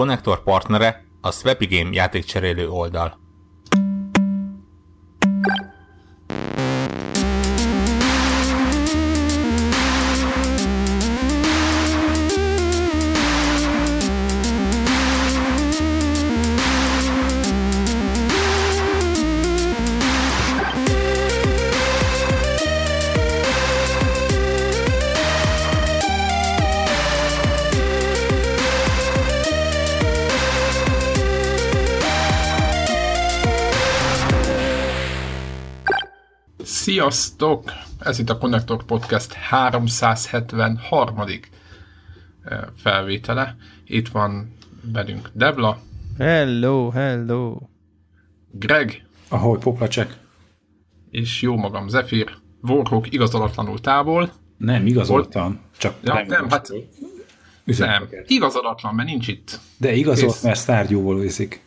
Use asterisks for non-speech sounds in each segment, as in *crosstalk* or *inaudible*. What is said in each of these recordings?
konnektor partnere a Swapigame játékcserélő oldal. Sziasztok! Ez itt a Connector Podcast 373. felvétele. Itt van velünk Debla. Hello, hello. Greg. Ahogy poplacsek. És jó magam, Zephyr. Warhawk igazolatlanul távol. Nem, igazoltan. Csak ja, nem, nem hát nem, igazolatlan, mert nincs itt. De igazolt, mert Stardew-ból viszik.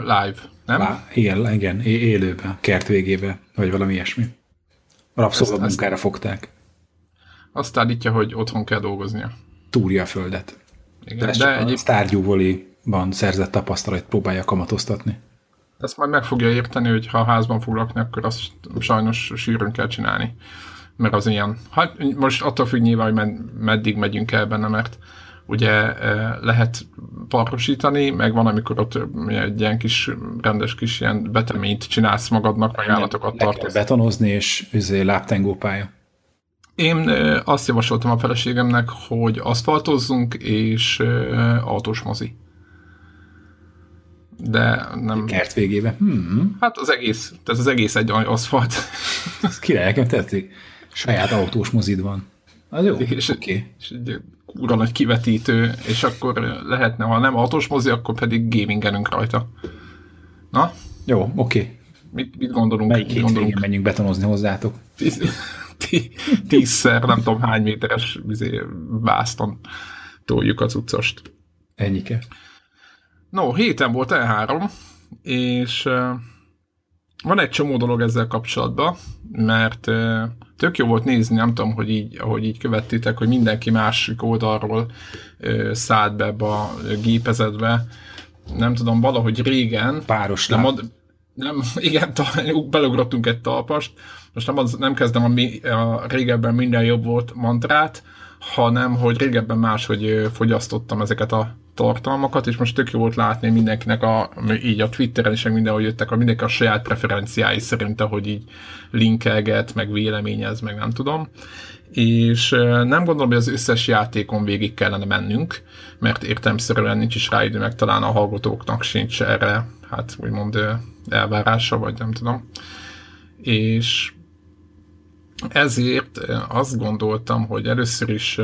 live nem? Lá, igen, igen, élőben, kert végébe, vagy valami ilyesmi. Rabszolgamunkára fogták. Azt állítja, hogy otthon kell dolgoznia. Túrja a földet. Igen, de, de egy Stardew szerzett tapasztalat próbálja kamatoztatni. Ezt majd meg fogja érteni, hogy ha a házban fog lakni, akkor azt sajnos sűrűn kell csinálni. Mert az ilyen, hát most attól függ nyilván, hogy meddig megyünk el benne, mert ugye lehet parosítani, meg van, amikor ott egy ilyen kis rendes kis ilyen beteményt csinálsz magadnak, meg állatokat tartasz. betonozni, és üzé láptengó pálya. Én azt javasoltam a feleségemnek, hogy aszfaltozzunk, és autós mozi. De nem... Kert végébe. Hmm. Hát az egész, ez az egész egy aszfalt. Ez király, nekem tetszik. Saját autós mozid van. Az jó, és, okay. és egy kurva nagy kivetítő, és akkor lehetne, ha nem autós mozi, akkor pedig gamingenünk rajta. Na? Jó, oké. Okay. Mit, mit gondolunk? Melyik mit gondolunk? menjünk betonozni hozzátok? Tíz, tízszer, nem tudom hány méteres vizé, vászton toljuk az utcost. Ennyike. No, héten volt E3, és van egy csomó dolog ezzel kapcsolatban, mert tök jó volt nézni, nem tudom, hogy így, ahogy így követtétek, hogy mindenki másik oldalról szállt be ebbe a gépezetbe. Nem tudom, valahogy régen... Páros nem, ad, nem, *laughs* igen, belugrottunk egy talpast. Most nem, az, nem kezdem a, a régebben minden jobb volt mantrát, hanem hogy régebben máshogy fogyasztottam ezeket a tartalmakat, és most tök jó volt látni mindenkinek a, így a Twitteren is, mindenhol jöttek, a mindenki a saját preferenciái szerint, ahogy így linkelget, meg véleményez, meg nem tudom. És nem gondolom, hogy az összes játékon végig kellene mennünk, mert értelmszerűen nincs is rá idő, meg talán a hallgatóknak sincs erre, hát úgymond elvárása, vagy nem tudom. És ezért azt gondoltam, hogy először is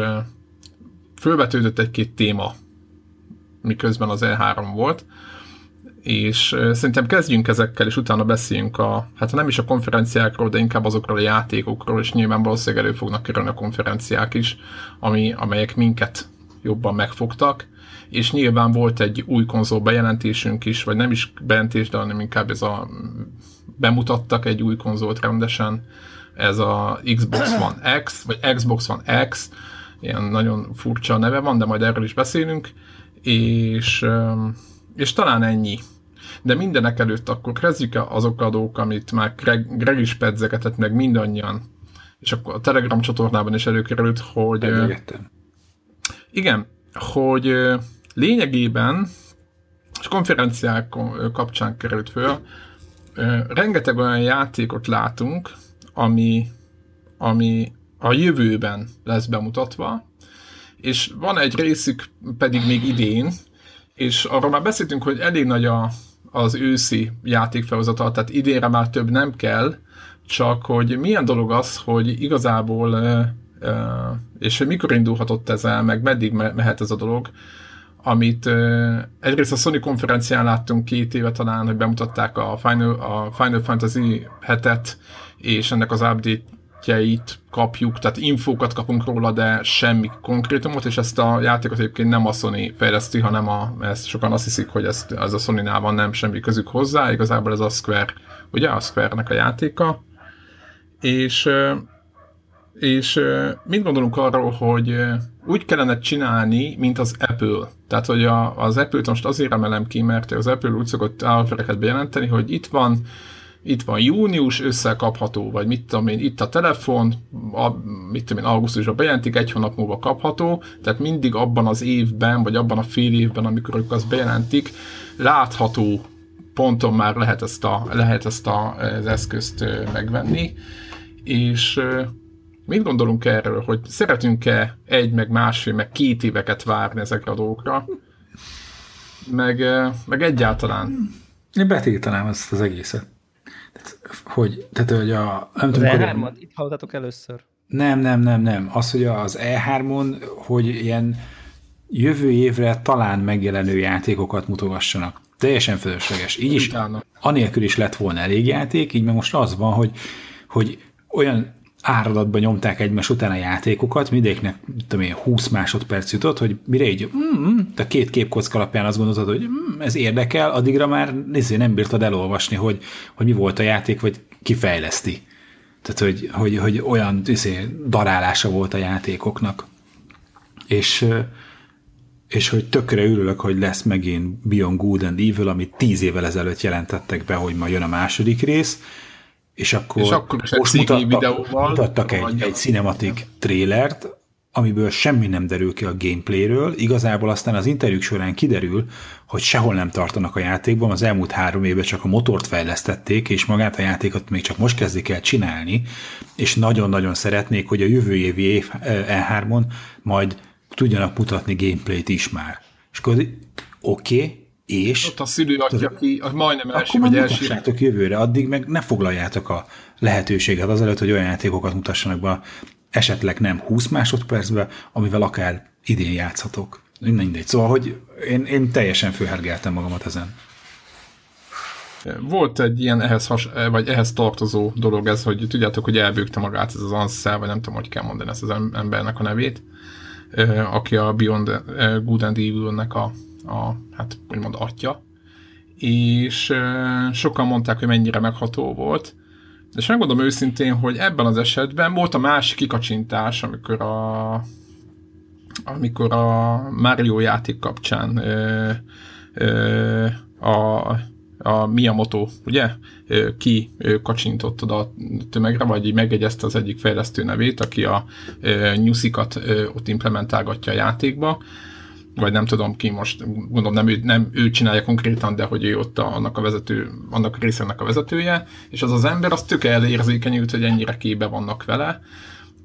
fölvetődött egy-két téma miközben az E3 volt, és szerintem kezdjünk ezekkel, és utána beszéljünk a, hát nem is a konferenciákról, de inkább azokról a játékokról, és nyilván valószínűleg elő fognak kerülni a konferenciák is, ami, amelyek minket jobban megfogtak, és nyilván volt egy új konzol bejelentésünk is, vagy nem is bejelentés, de hanem inkább ez a bemutattak egy új konzolt rendesen, ez a Xbox One X, vagy Xbox One X, ilyen nagyon furcsa neve van, de majd erről is beszélünk, és, és talán ennyi. De mindenek előtt akkor kezdjük azok a dolgok, amit már Greg, Greg is pedzegetett meg mindannyian, és akkor a Telegram csatornában is előkerült, hogy... Pedzegettem. Igen, hogy lényegében, és konferenciák kapcsán került föl, rengeteg olyan játékot látunk, ami, ami a jövőben lesz bemutatva, és van egy részük pedig még idén, és arról már beszéltünk, hogy elég nagy a, az őszi játékfelhozatal, tehát idénre már több nem kell, csak hogy milyen dolog az, hogy igazából, és hogy mikor indulhatott ez el, meg meddig mehet ez a dolog, amit egyrészt a Sony konferencián láttunk két éve talán, hogy bemutatták a Final, a Final Fantasy hetet, és ennek az update cikkeit kapjuk, tehát infókat kapunk róla, de semmi konkrétumot, és ezt a játékot egyébként nem a Sony fejleszti, hanem a, ezt sokan azt hiszik, hogy ez, ez a Sony-nál van, nem semmi közük hozzá, igazából ez a Square, ugye a Square-nek a játéka, és És mit gondolunk arról, hogy úgy kellene csinálni, mint az Apple. Tehát, hogy a, az Apple-t most azért emelem ki, mert az Apple úgy szokott hardvereket bejelenteni, hogy itt van itt van június, összekapható, vagy mit tudom én, itt a telefon, a, mit tudom én, augusztusban bejelentik, egy hónap múlva kapható, tehát mindig abban az évben, vagy abban a fél évben, amikor ők azt bejelentik, látható ponton már lehet ezt, a, lehet ezt a, az eszközt megvenni, és mit gondolunk erről, hogy szeretünk-e egy, meg másfél, meg két éveket várni ezekre a dolgokra, meg, meg egyáltalán. Én betiltanám ezt az egészet. Hogy, tehát, hogy a... Nem az tudom, E3-on, itt hallottatok először. Nem, nem, nem, nem. Az, hogy az E3-on, hogy ilyen jövő évre talán megjelenő játékokat mutogassanak. Teljesen fölösleges. Így is, anélkül is lett volna elég játék, így meg most az van, hogy, hogy olyan áradatban nyomták egymás után a játékokat, mindegyiknek tudom én, 20 másodperc jutott, hogy mire így, mm, a két képkocka alapján azt gondoltad, hogy mm, ez érdekel, addigra már nézzé, nem bírtad elolvasni, hogy, hogy mi volt a játék, vagy kifejleszti. Tehát, hogy, hogy, hogy olyan izé, darálása volt a játékoknak. És, és hogy tökre örülök, hogy lesz megint Beyond Good and Evil, amit tíz évvel ezelőtt jelentettek be, hogy ma jön a második rész, és akkor, és akkor most mutattak, videóval mutattak egy, egy cinematic trélert, amiből semmi nem derül ki a gameplayről, igazából aztán az interjúk során kiderül, hogy sehol nem tartanak a játékban, az elmúlt három évben csak a motort fejlesztették, és magát a játékot még csak most kezdik el csinálni, és nagyon-nagyon szeretnék, hogy a jövő évi év E3-on majd tudjanak mutatni gameplayt is már. És akkor oké, okay, és... Ott a szülő adja ki, az majdnem első vagy első. jövőre, addig meg ne foglaljátok a lehetőséget azelőtt, hogy olyan játékokat mutassanak be, esetleg nem 20 másodpercbe, amivel akár idén játszhatok. Mindegy. Szóval, hogy én, én teljesen főhergeltem magamat ezen. Volt egy ilyen ehhez, has, vagy ehhez tartozó dolog ez, hogy tudjátok, hogy elbőgte magát ez az Ansel, vagy nem tudom, hogy kell mondani ezt az embernek a nevét, aki a Beyond Good and Evil-nek a a, hát úgymond atya, és sokan mondták, hogy mennyire megható volt, és megmondom őszintén, hogy ebben az esetben volt a másik kikacsintás, amikor a amikor a Mario játék kapcsán ö, ö, a, a Miyamoto, ugye, ki kacsintott oda a tömegre, vagy így megegyezte az egyik fejlesztő nevét, aki a nyuszikat ott implementálgatja a játékba, vagy nem tudom ki most, gondolom nem ő, nem ő csinálja konkrétan, de hogy ő ott a, annak a vezető, annak a részének a vezetője, és az az ember az tök elérzékenyült, hogy ennyire kébe vannak vele.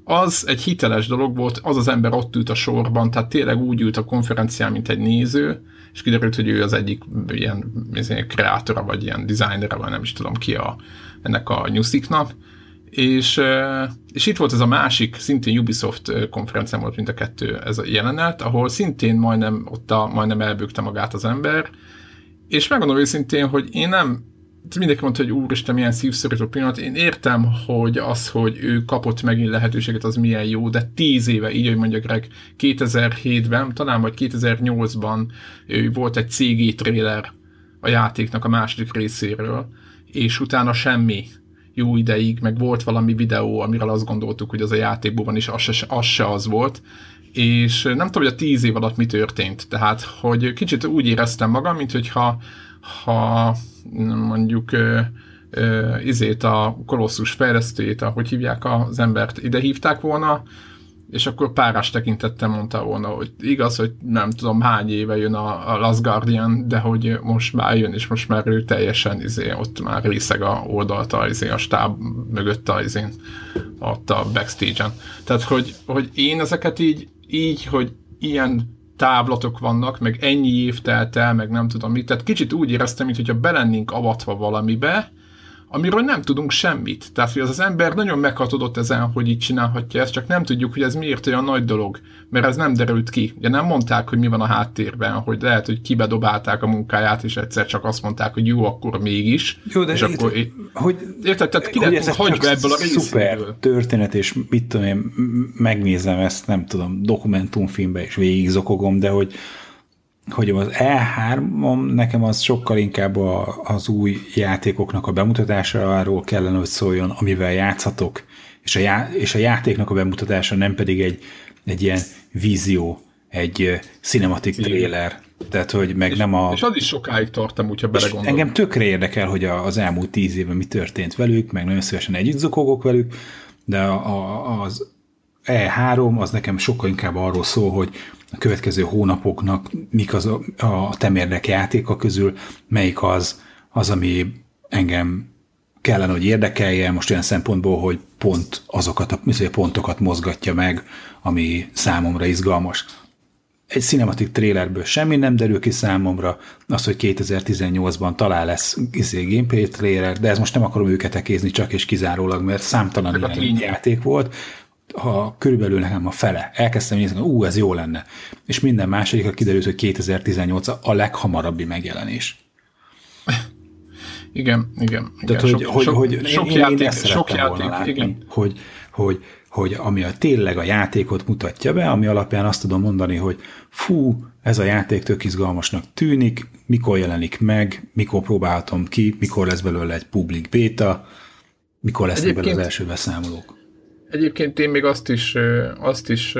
Az egy hiteles dolog volt, az az ember ott ült a sorban, tehát tényleg úgy ült a konferencián, mint egy néző, és kiderült, hogy ő az egyik ilyen, ilyen kreátora, vagy ilyen designere, vagy nem is tudom ki a, ennek a nyusziknak, és, és itt volt ez a másik, szintén Ubisoft konferencia volt mint a kettő ez a jelenet, ahol szintén majdnem, ott a, majdnem elbőgte magát az ember, és megmondom őszintén, hogy én nem, mindenki mondta, hogy úristen, milyen szívszorító pillanat. Én értem, hogy az, hogy ő kapott megint lehetőséget, az milyen jó, de tíz éve, így, hogy mondja Greg, 2007-ben, talán vagy 2008-ban volt egy CG trailer a játéknak a második részéről, és utána semmi jó ideig, meg volt valami videó, amiről azt gondoltuk, hogy az a játékban van, és az se az, se az volt, és nem tudom, hogy a tíz év alatt mi történt. Tehát, hogy kicsit úgy éreztem magam, mint hogyha ha mondjuk ö, izét a kolosszus fejlesztőjét, ahogy hívják az embert, ide hívták volna, és akkor párás tekintettem mondta volna, hogy igaz, hogy nem tudom hány éve jön a, a Last Guardian, de hogy most már jön, és most már ő teljesen izé, ott már részeg a oldalta izé, a stáb mögött a, izé, ott a backstage-en. Tehát, hogy, hogy én ezeket így, így, hogy ilyen távlatok vannak, meg ennyi év telt el, meg nem tudom mit. Tehát kicsit úgy éreztem, mintha belennénk avatva valamibe, amiről nem tudunk semmit. Tehát, hogy az az ember nagyon meghatodott ezen, hogy így csinálhatja ezt, csak nem tudjuk, hogy ez miért olyan nagy dolog, mert ez nem derült ki. Ugye nem mondták, hogy mi van a háttérben, hogy lehet, hogy kibedobálták a munkáját, és egyszer csak azt mondták, hogy jó, akkor mégis. Jó, de és itt, akkor, hogy, érted, tehát ki hogy ez hagyj be ebből a részéből. Szuper történet, és mit tudom én, megnézem ezt, nem tudom, dokumentumfilmbe, és végig zokogom, de hogy hogy az E3-om nekem az sokkal inkább a, az új játékoknak a bemutatásáról kellene, hogy szóljon, amivel játszhatok, és a, já, és a játéknak a bemutatása nem pedig egy, egy ilyen vízió, egy cinematic trailer, tehát, hogy meg és, nem a... És az is sokáig tartom, úgyha belegondolom. Engem tökre érdekel, hogy az elmúlt tíz évben mi történt velük, meg nagyon szívesen együtt zokogok velük, de a, a, az E3 az nekem sokkal inkább arról szól, hogy a következő hónapoknak mik az a, a temérdek játéka közül, melyik az, az, ami engem kellene, hogy érdekelje, most olyan szempontból, hogy pont azokat a pontokat mozgatja meg, ami számomra izgalmas. Egy cinematic trailerből semmi nem derül ki számomra, az, hogy 2018-ban talán lesz izé gameplay trailer, de ez most nem akarom őket ekézni csak és kizárólag, mert számtalan ilyen játék volt, ha körülbelül nekem a fele, elkezdtem nézni, ú, ez jó lenne. És minden második, kiderült, hogy 2018 a leghamarabbi megjelenés. *laughs* Igen, igen. Tehát, igen. hogy, sok, hogy, sok, hogy sok én, játék, én ezt sok játék, látni, igen. Hogy, hogy, hogy ami a tényleg a játékot mutatja be, ami alapján azt tudom mondani, hogy fú, ez a játék tök izgalmasnak tűnik, mikor jelenik meg, mikor próbálhatom ki, mikor lesz belőle egy public beta, mikor lesznek belőle az első beszámolók. Egyébként én még azt is, azt is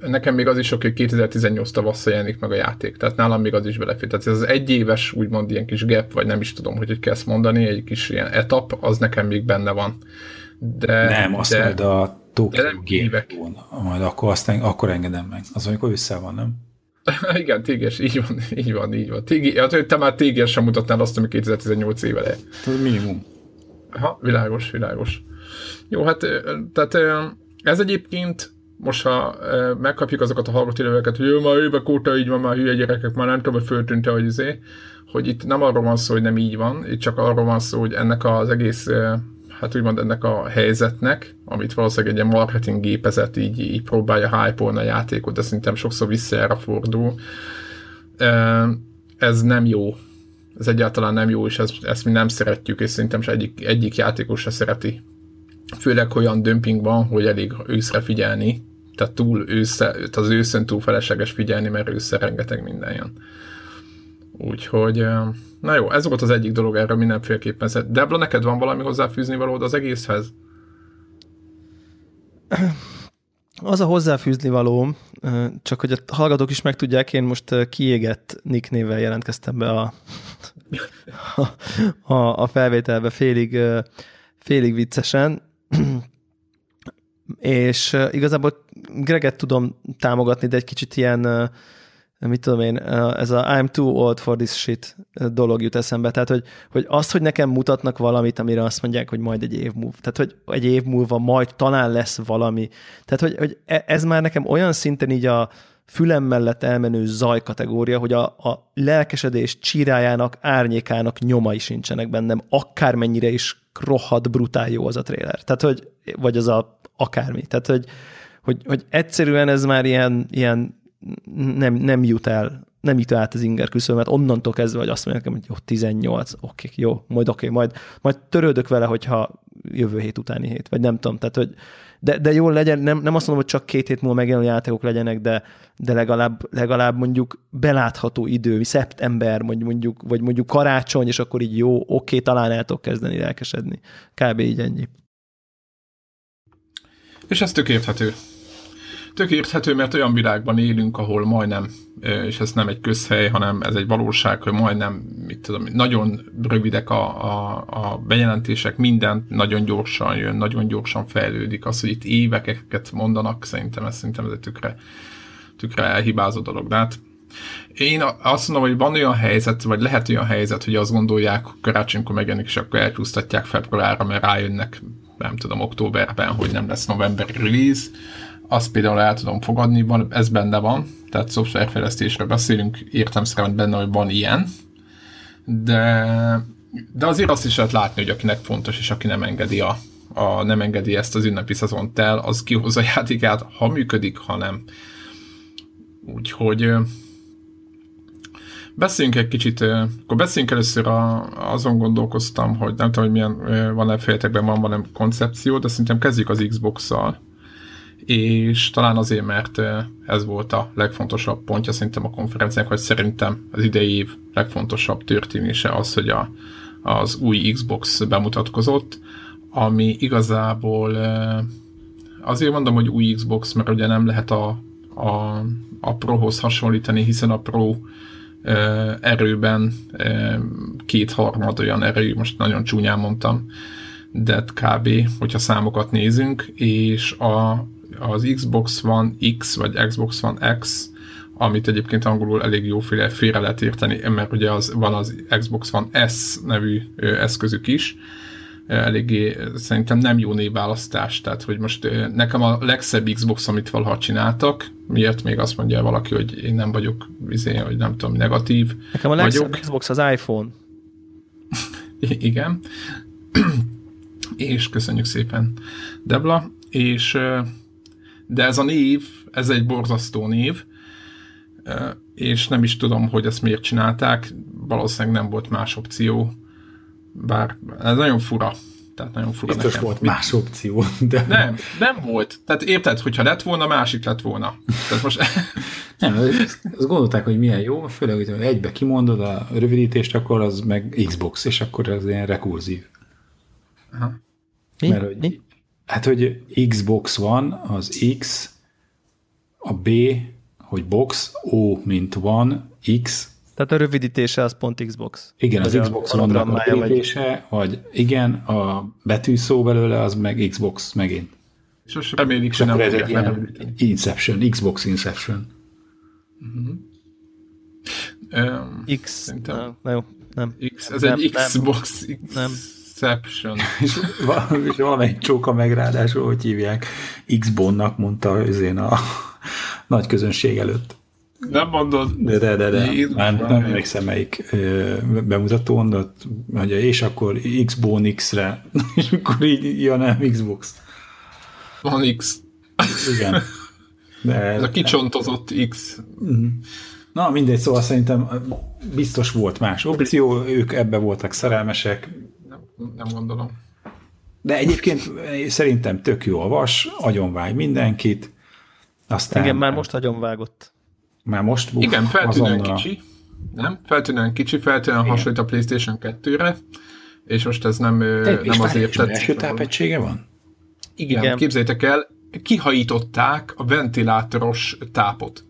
nekem még az is oké, hogy 2018 tavasszal jelenik meg a játék, tehát nálam még az is belefér. Tehát ez az egyéves, úgymond ilyen kis gap, vagy nem is tudom, hogy hogy kell ezt mondani, egy kis ilyen etap, az nekem még benne van. De, nem, azt de, majd a Tokyo Game majd akkor, azt, akkor engedem meg. Az amikor össze van, nem? *laughs* Igen, téges, így van, így van, így van. Tégi, hát, te már téges sem mutatnál azt, ami 2018 éve le. Ez minimum. Ha, világos, világos. Jó, hát tehát ez egyébként most ha megkapjuk azokat a hallgatóleveket, hogy ő már évek óta így van, már hülye gyerekek, már nem tudom, hogy föltűnte, hogy izé, hogy itt nem arról van szó, hogy nem így van, itt csak arról van szó, hogy ennek az egész, hát úgymond ennek a helyzetnek, amit valószínűleg egy marketing gépezet így, így próbálja hype a játékot, de szerintem sokszor visszajára fordul. Ez nem jó. Ez egyáltalán nem jó, és ezt, ezt mi nem szeretjük, és szerintem se egyik, egyik játékos se szereti főleg olyan dömping van, hogy elég őszre figyelni, tehát túl ősze, az őszön túl felesleges figyelni, mert ősze rengeteg minden jön. Úgyhogy, na jó, ez volt az egyik dolog, erről mindenféleképpen. Debla, neked van valami hozzáfűzni valód az egészhez? Az a hozzáfűzni való, csak hogy a hallgatók is megtudják, én most kiégett Nick névvel jelentkeztem be a, *laughs* a, a felvételbe félig, félig viccesen, és igazából Greget tudom támogatni, de egy kicsit ilyen, mit tudom én, ez a I'm too old for this shit dolog jut eszembe. Tehát, hogy, hogy azt, hogy nekem mutatnak valamit, amire azt mondják, hogy majd egy év múlva. Tehát, hogy egy év múlva majd talán lesz valami. Tehát, hogy, hogy e, ez már nekem olyan szinten így a fülem mellett elmenő zaj kategória, hogy a, a lelkesedés csírájának, árnyékának nyomai sincsenek bennem, akármennyire is rohadt brutál jó az a trailer. Tehát, hogy, vagy az a akármi. Tehát, hogy, hogy, hogy egyszerűen ez már ilyen, ilyen nem, nem jut el, nem jut át az inger küszöbömet, onnantól kezdve, hogy azt mondják, hogy jó, 18, oké, jó, majd oké, majd, majd törődök vele, hogyha jövő hét utáni hét, vagy nem tudom, tehát, hogy de, de jól legyen, nem, nem azt mondom, hogy csak két hét múlva megjelenő játékok legyenek, de, de legalább, legalább mondjuk belátható idő, szeptember, mondjuk, mondjuk, vagy mondjuk karácsony, és akkor így jó, oké, talán el tudok kezdeni lelkesedni. Kb. így ennyi. És ez tök érthető. Tök érthető, mert olyan világban élünk, ahol majdnem, és ez nem egy közhely, hanem ez egy valóság, hogy majdnem, mit tudom, nagyon rövidek a, a, a bejelentések, minden nagyon gyorsan jön, nagyon gyorsan fejlődik. Az, hogy itt éveket mondanak, szerintem ez, szerintem ez egy tökre, tökre elhibázó dolog. De hát én azt mondom, hogy van olyan helyzet, vagy lehet olyan helyzet, hogy azt gondolják, karácsonykor megjelenik, és akkor elcsúsztatják februárra, mert rájönnek, nem tudom, októberben, hogy nem lesz november release, azt például el tudom fogadni, van, ez benne van, tehát szoftverfejlesztésről beszélünk, értem szerint benne, hogy van ilyen, de, de azért azt is lehet látni, hogy akinek fontos, és aki nem engedi a, a nem engedi ezt az ünnepi szezont el, az kihozza a játékát, ha működik, ha nem. Úgyhogy beszéljünk egy kicsit, akkor beszéljünk először a, azon gondolkoztam, hogy nem tudom, hogy milyen van-e fejetekben van valami koncepció, de szerintem kezdjük az Xbox-szal és talán azért, mert ez volt a legfontosabb pontja szerintem a konferenciának, hogy szerintem az idei év legfontosabb történése az, hogy a, az új Xbox bemutatkozott, ami igazából azért mondom, hogy új Xbox, mert ugye nem lehet a, a, a Prohoz hasonlítani, hiszen a Pro erőben kétharmad olyan erő, most nagyon csúnyán mondtam, de kb. hogyha számokat nézünk, és a, az Xbox One X, vagy Xbox One X, amit egyébként angolul elég jóféle félre lehet érteni, mert ugye az, van az Xbox One S nevű eszközük is, eléggé szerintem nem jó névválasztás, tehát hogy most nekem a legszebb Xbox, amit valaha csináltak, miért még azt mondja valaki, hogy én nem vagyok, izé, hogy nem tudom, negatív Nekem a legszebb vagyok. Xbox az iPhone. *laughs* Igen. *clears throat* és köszönjük szépen, Debla, és de ez a név, ez egy borzasztó név, és nem is tudom, hogy ezt miért csinálták, valószínűleg nem volt más opció, bár ez nagyon fura. Tehát nagyon fura Biztos nekem. volt más opció. De... Nem, nem volt. Tehát érted, hogyha lett volna, másik lett volna. Tehát most... *laughs* nem, azt gondolták, hogy milyen jó, főleg, hogy egybe kimondod a rövidítést, akkor az meg Xbox, és akkor ez ilyen rekurzív. Aha. Mi? Mert, hogy, Mi? Hát, hogy Xbox van, az X, a B, hogy box, O, mint van, X, tehát a rövidítése az pont Xbox. Igen, az Xbox van a rövidítése, vagy... vagy igen, a betűszó belőle az meg Xbox megint. És most remélik, hogy nem ez egy ilyen Inception, Xbox Inception. Uh-huh. Um, X, nem, jó, nem. X, ez nem, egy Xbox nem. Inception. *laughs* és, és valamelyik csóka meg ráadásul, hogy hívják, X-bonnak mondta én a *laughs* nagy közönség előtt. Nem mondod. De, de, de, de. Már nem emlékszem melyik bemutatón, de mondja, és akkor X-Bone X-re, *laughs* és akkor így jön el Xbox. Van X. Igen. De, Ez a kicsontozott X. Mhm. Na, mindegy, szóval szerintem biztos volt más opció, ők ebbe voltak szerelmesek. Nem, gondolom. De egyébként szerintem tök jó a vas, agyonvág mindenkit. Aztán... Igen, már most agyonvágott. Már most buk, Igen, feltűnően azonnal... kicsi. Nem? Feltűnően kicsi, feltűnően Igen. hasonlít a PlayStation 2-re, és most ez nem, Te, nem azért tetszik. Első tápegysége van? Igen, Igen, képzeljétek el, kihajították a ventilátoros tápot.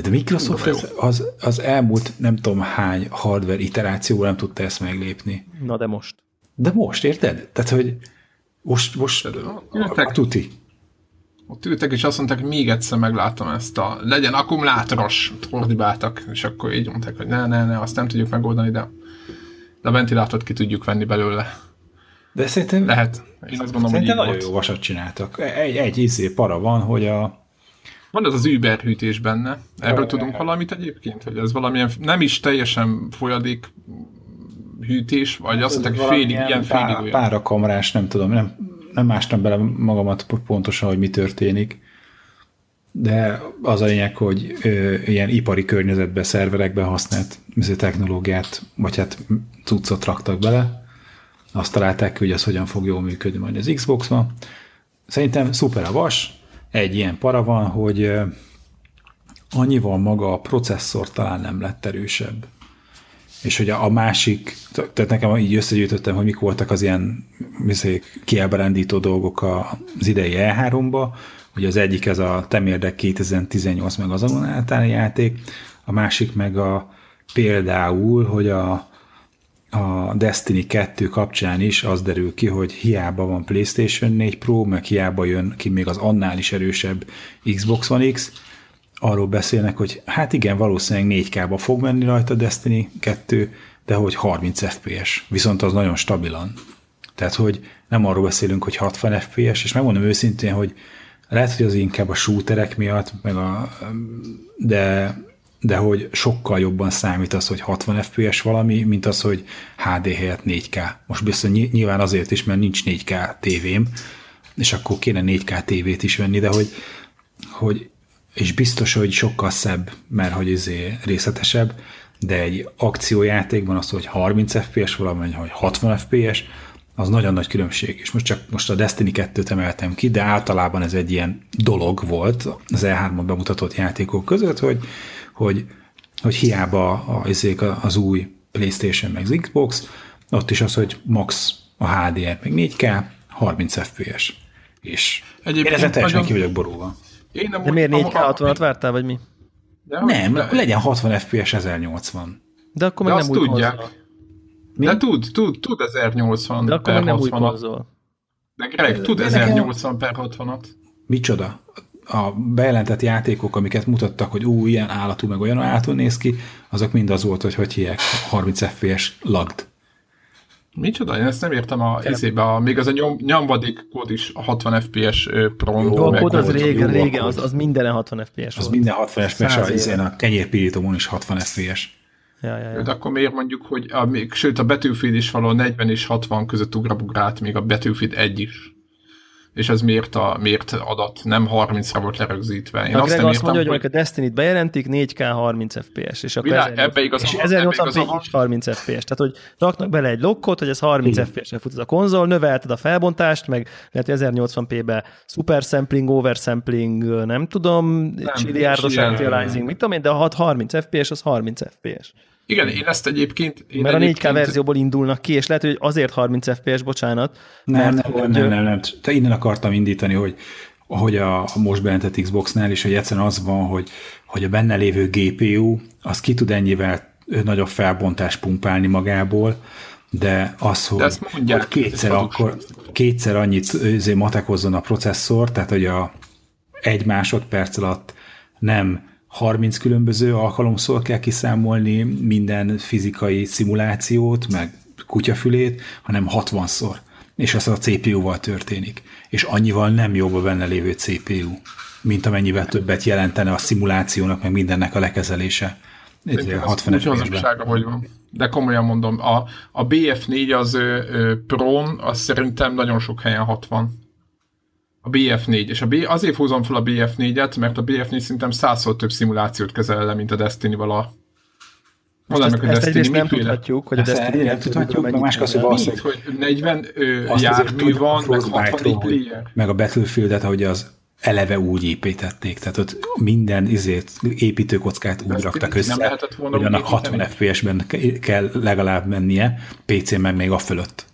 De a Microsoft az, az, az elmúlt nem tudom hány hardware iterációval nem tudta ezt meglépni. Na de most. De most, érted? Tehát, hogy most, most ültek, a, tuti. Ott ültek, és azt mondták, hogy még egyszer meglátom ezt a legyen akkumulátoros, ordibáltak, és akkor így mondták, hogy ne, ne, ne, azt nem tudjuk megoldani, de, de a ventilátort ki tudjuk venni belőle. De szerintem... Lehet. Én azt gondolom, szerintem hogy nagyon volt. jó vasat csináltak. Egy, egy izé para van, hogy a van az az Uber hűtés benne. Erről tudunk valamit egyébként? Hogy ez valamilyen nem is teljesen folyadék hűtés, vagy azt mondták, félig, ilyen félig pár, olyan. Párakamrás, nem tudom, nem, nem mástam bele magamat pontosan, hogy mi történik, de az a lényeg, hogy ö, ilyen ipari környezetben, szerverekben használt technológiát, vagy hát cuccot raktak bele, azt találták hogy az hogyan fog jól működni majd az Xbox-ban. Szerintem szuper a vas, egy ilyen para van, hogy annyival maga a processzor talán nem lett erősebb. És hogy a, másik, tehát nekem így összegyűjtöttem, hogy mik voltak az ilyen kiábrándító dolgok az idei E3-ba, hogy az egyik ez a Temérdek 2018 meg az általány játék, a másik meg a például, hogy a, a Destiny 2 kapcsán is az derül ki, hogy hiába van PlayStation 4 Pro, meg hiába jön ki még az annál is erősebb Xbox One X, arról beszélnek, hogy hát igen, valószínűleg 4K-ba fog menni rajta Destiny 2, de hogy 30 FPS, viszont az nagyon stabilan. Tehát, hogy nem arról beszélünk, hogy 60 FPS, és megmondom őszintén, hogy lehet, hogy az inkább a shooterek miatt, meg a, de, de hogy sokkal jobban számít az, hogy 60 FPS valami, mint az, hogy HD helyett 4K. Most biztos nyilván azért is, mert nincs 4K tévém, és akkor kéne 4K tévét is venni, de hogy, hogy és biztos, hogy sokkal szebb, mert hogy izé részletesebb, de egy akciójátékban az, hogy 30 FPS valami, hogy 60 FPS, az nagyon nagy különbség. És most csak most a Destiny 2-t emeltem ki, de általában ez egy ilyen dolog volt az E3-on bemutatott játékok között, hogy, hogy, hogy hiába az, az új PlayStation meg az Xbox, ott is az, hogy max a HDR meg 4K, 30 FPS. És Egyébként én ezen teljesen nagyon... ki vagyok borulva. Én nem de miért 4K60-at vártál, vagy mi? De nem, de... akkor legyen 60 FPS 1080. De akkor meg de nem úgy tudják. Konzol. Mi? De tud, tud, tud 1080 De akkor per meg nem 60 új konzol. De Greg, tud 1080 per 60-at. Micsoda? A bejelentett játékok, amiket mutattak, hogy ú, ilyen állatú, meg olyan állatú néz ki, azok mind az volt, hogy hogy hívják, 30 FPS lagd. Micsoda? Én ezt nem értem a izébe, a, még az a nyom, nyomvadék kód is a 60 FPS pro Jó, a kód az régen, régen, az, az minden 60 FPS Az volt. minden 60 FPS, a, izén a kenyérpirítomon is 60 FPS. Ja, ja, ja. De akkor miért mondjuk, hogy a, még, sőt a Battlefield is való 40 és 60 között ugrabugrált, még a Battlefield 1 is és ez miért, a, miért adat, nem 30-ra volt lerögzítve. Én a azt, Greg azt mondja, hogy, hogy a Destiny-t bejelentik, 4K 30 FPS, és akkor Világ, 1080, p 30 FPS, tehát hogy raknak bele egy lokkot, hogy ez 30 FPS-re fut a konzol, növelted a felbontást, meg lehet, hogy 1080p-be super sampling, oversampling, nem tudom, csiliárdos anti-aliasing, mit tudom én, de a 30 FPS az 30 FPS. Igen, én ezt egyébként... Én mert egyébként... a 4K verzióból indulnak ki, és lehet, hogy azért 30 FPS, bocsánat. Nem, mert, nem, hogy... nem, nem, nem, Te innen akartam indítani, hogy hogy a, a most bejelentett Xboxnál is, hogy egyszerűen az van, hogy, hogy a benne lévő GPU, az ki tud ennyivel nagyobb felbontást pumpálni magából, de az, hogy, de mondják, hogy kétszer, akkor, kétszer annyit matekozzon a processzor, tehát hogy a egy másodperc alatt nem 30 különböző alkalomszor kell kiszámolni minden fizikai szimulációt, meg kutyafülét, hanem 60-szor. És az a CPU-val történik. És annyival nem jobb a benne lévő CPU, mint amennyivel többet jelentene a szimulációnak, meg mindennek a lekezelése. Egy 60 hogy van. De komolyan mondom, a, a BF4 az ö, Pro, az szerintem nagyon sok helyen 60. A BF4, és a B, azért húzom fel a BF4-et, mert a BF4 szerintem százszor több szimulációt kezel le, mint a Destiny-val a Mondd meg, a Destiny nem tudhatjuk, hogy a Destiny nem tudhatjuk, meg más az, hogy, hogy 40 jármű van, meg 60 player. Meg a Battlefield-et, ahogy az eleve úgy építették, tehát ott minden izért, építőkockát úgy raktak össze, hogy annak 60 FPS-ben kell legalább mennie, PC-n meg még a fölött.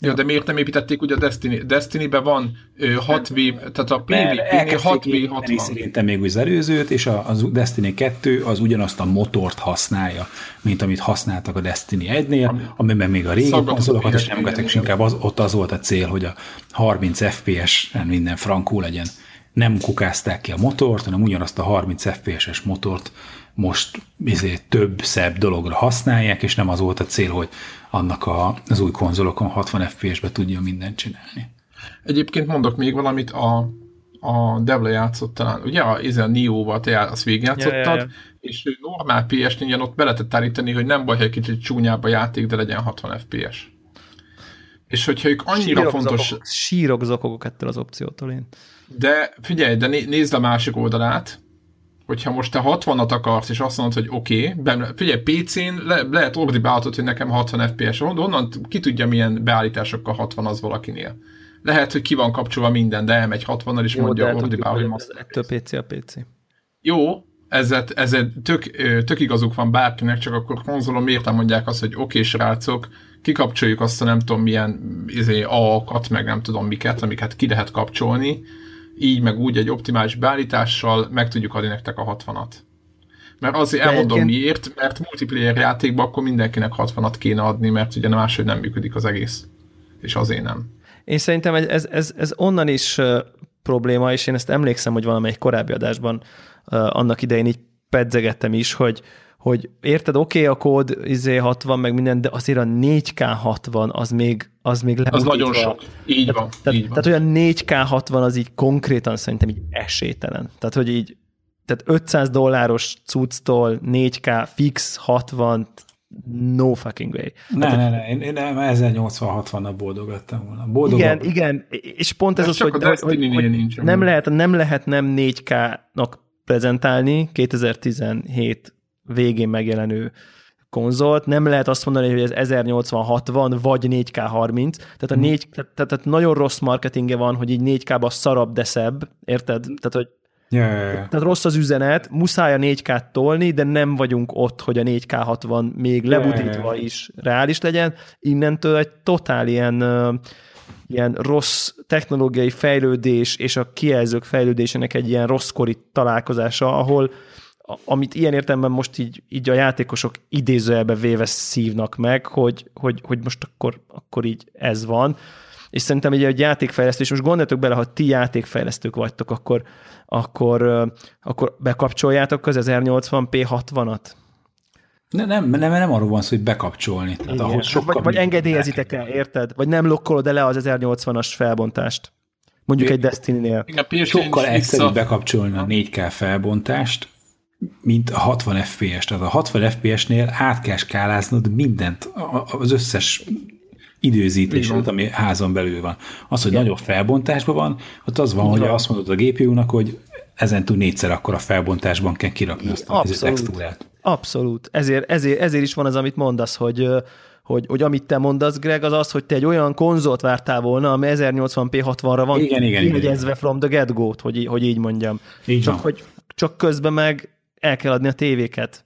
Ja, de miért nem építették ugye a Destiny? Destiny-ben van 6V, tehát a PvP-nél 6V60. Szerintem még az előzőt, és a, a Destiny 2 az ugyanazt a motort használja, mint amit használtak a Destiny 1-nél, ami, amiben még a régi konzolokat is nem és inkább az, ott az volt a cél, hogy a 30 FPS-en minden frankó legyen. Nem kukázták ki a motort, hanem ugyanazt a 30 FPS-es motort most izé, több szebb dologra használják, és nem az volt a cél, hogy annak a, az új konzolokon 60 FPS-be tudja mindent csinálni. Egyébként mondok még valamit, a, a Devla játszott talán, ugye a, a Nio-val te azt végigjátszottad, ja, ja, ja. és normál ps nél ott be lehetett állítani, hogy nem baj, hogy egy kicsit csúnyább a játék, de legyen 60 FPS. És hogyha ők annyira sírok fontos... Zokogok, sírok zokogok ettől az opciótól én. De figyelj, de nézd a másik oldalát, hogyha most te 60-at akarsz, és azt mondod, hogy oké, okay, figyelj, PC-n le, lehet ordibáltod, hogy nekem 60 FPS van, de onnan ki tudja, milyen beállításokkal 60 az valakinél. Lehet, hogy ki van kapcsolva minden, de elmegy 60-nal, és Jó, mondja ordibál, hogy most. Ettől PC a PC. Jó, ezzel, ezzel tök, tök igazuk van bárkinek, csak akkor konzolon miért nem mondják azt, hogy oké, okay, srácok, kikapcsoljuk azt a nem tudom milyen izé, A-kat, meg nem tudom miket, amiket ki lehet kapcsolni, így meg úgy egy optimális beállítással meg tudjuk adni nektek a 60-at. Mert azért De elmondom egyébként... miért, mert multiplayer játékban akkor mindenkinek 60-at kéne adni, mert ugye máshogy nem működik az egész. És azért nem. Én szerintem ez, ez, ez onnan is probléma, és én ezt emlékszem, hogy valamelyik korábbi adásban uh, annak idején így pedzegettem is, hogy, hogy érted, oké, okay, a kód izé 60, meg minden, de azért a 4K 60 az még, az még. Az nagyon sok. Így tehát, van. Tehát, így van. tehát olyan 4K 60 az így konkrétan szerintem így esélytelen. Tehát, hogy így tehát 500 dolláros cucctól 4K fix 60, no fucking way. Ne, hát, ne, ne, én, én nem 1080-60-nal boldog lettem volna. Boldog igen, igen, és pont ez, ez az, hogy, hogy, hogy, hogy nem, lehet, nem lehet nem 4K-nak prezentálni 2017 végén megjelenő konzolt, nem lehet azt mondani, hogy ez 1080-60 vagy 4K30, tehát, a 4, tehát, tehát nagyon rossz marketinge van, hogy így 4K-ba szarabb, de szebb, érted? Tehát, hogy Ja, ja, ja. tehát rossz az üzenet, muszáj a 4K-t tolni, de nem vagyunk ott, hogy a 4K60 még lebutítva is reális legyen. Innentől egy totál ilyen, ilyen rossz technológiai fejlődés és a kijelzők fejlődésének egy ilyen rosszkori találkozása, ahol amit ilyen értelemben most így, így a játékosok idézőjelbe véve szívnak meg, hogy, hogy, hogy most akkor, akkor így ez van. És szerintem egy, egy játékfejlesztés, most gondoljatok bele, ha ti játékfejlesztők vagytok, akkor, akkor, akkor bekapcsoljátok az 1080p 60-at? Ne, nem, nem, nem arról van szó, hogy bekapcsolni. Tehát Igen. ahhoz sokkal vagy, vagy engedélyezitek el, érted? Vagy nem lokkolod le az 1080-as felbontást? Mondjuk egy Destiny-nél. Igen, PS4 Sokkal egyszerűbb vissza- bekapcsolni a 4K felbontást, mint a 60 FPS. Tehát a 60 FPS-nél át kell skáláznod mindent, az összes időzítésedet, ami házon belül van. Az, hogy nagyobb felbontásban van, ott az van, hogy van. azt mondod a GPU-nak, hogy ezen túl négyszer akkor a felbontásban kell kirakni azt a textúrát. Abszolút. Ezért, ezért, ezért is van az, amit mondasz, hogy, hogy, hogy amit te mondasz, Greg, az az, hogy te egy olyan konzolt vártál volna, ami 1080p 60-ra van Igen, igen, igen, from the get-go-t, hogy, hogy így mondjam. Így csak, van. hogy, csak közben meg el kell adni a tévéket.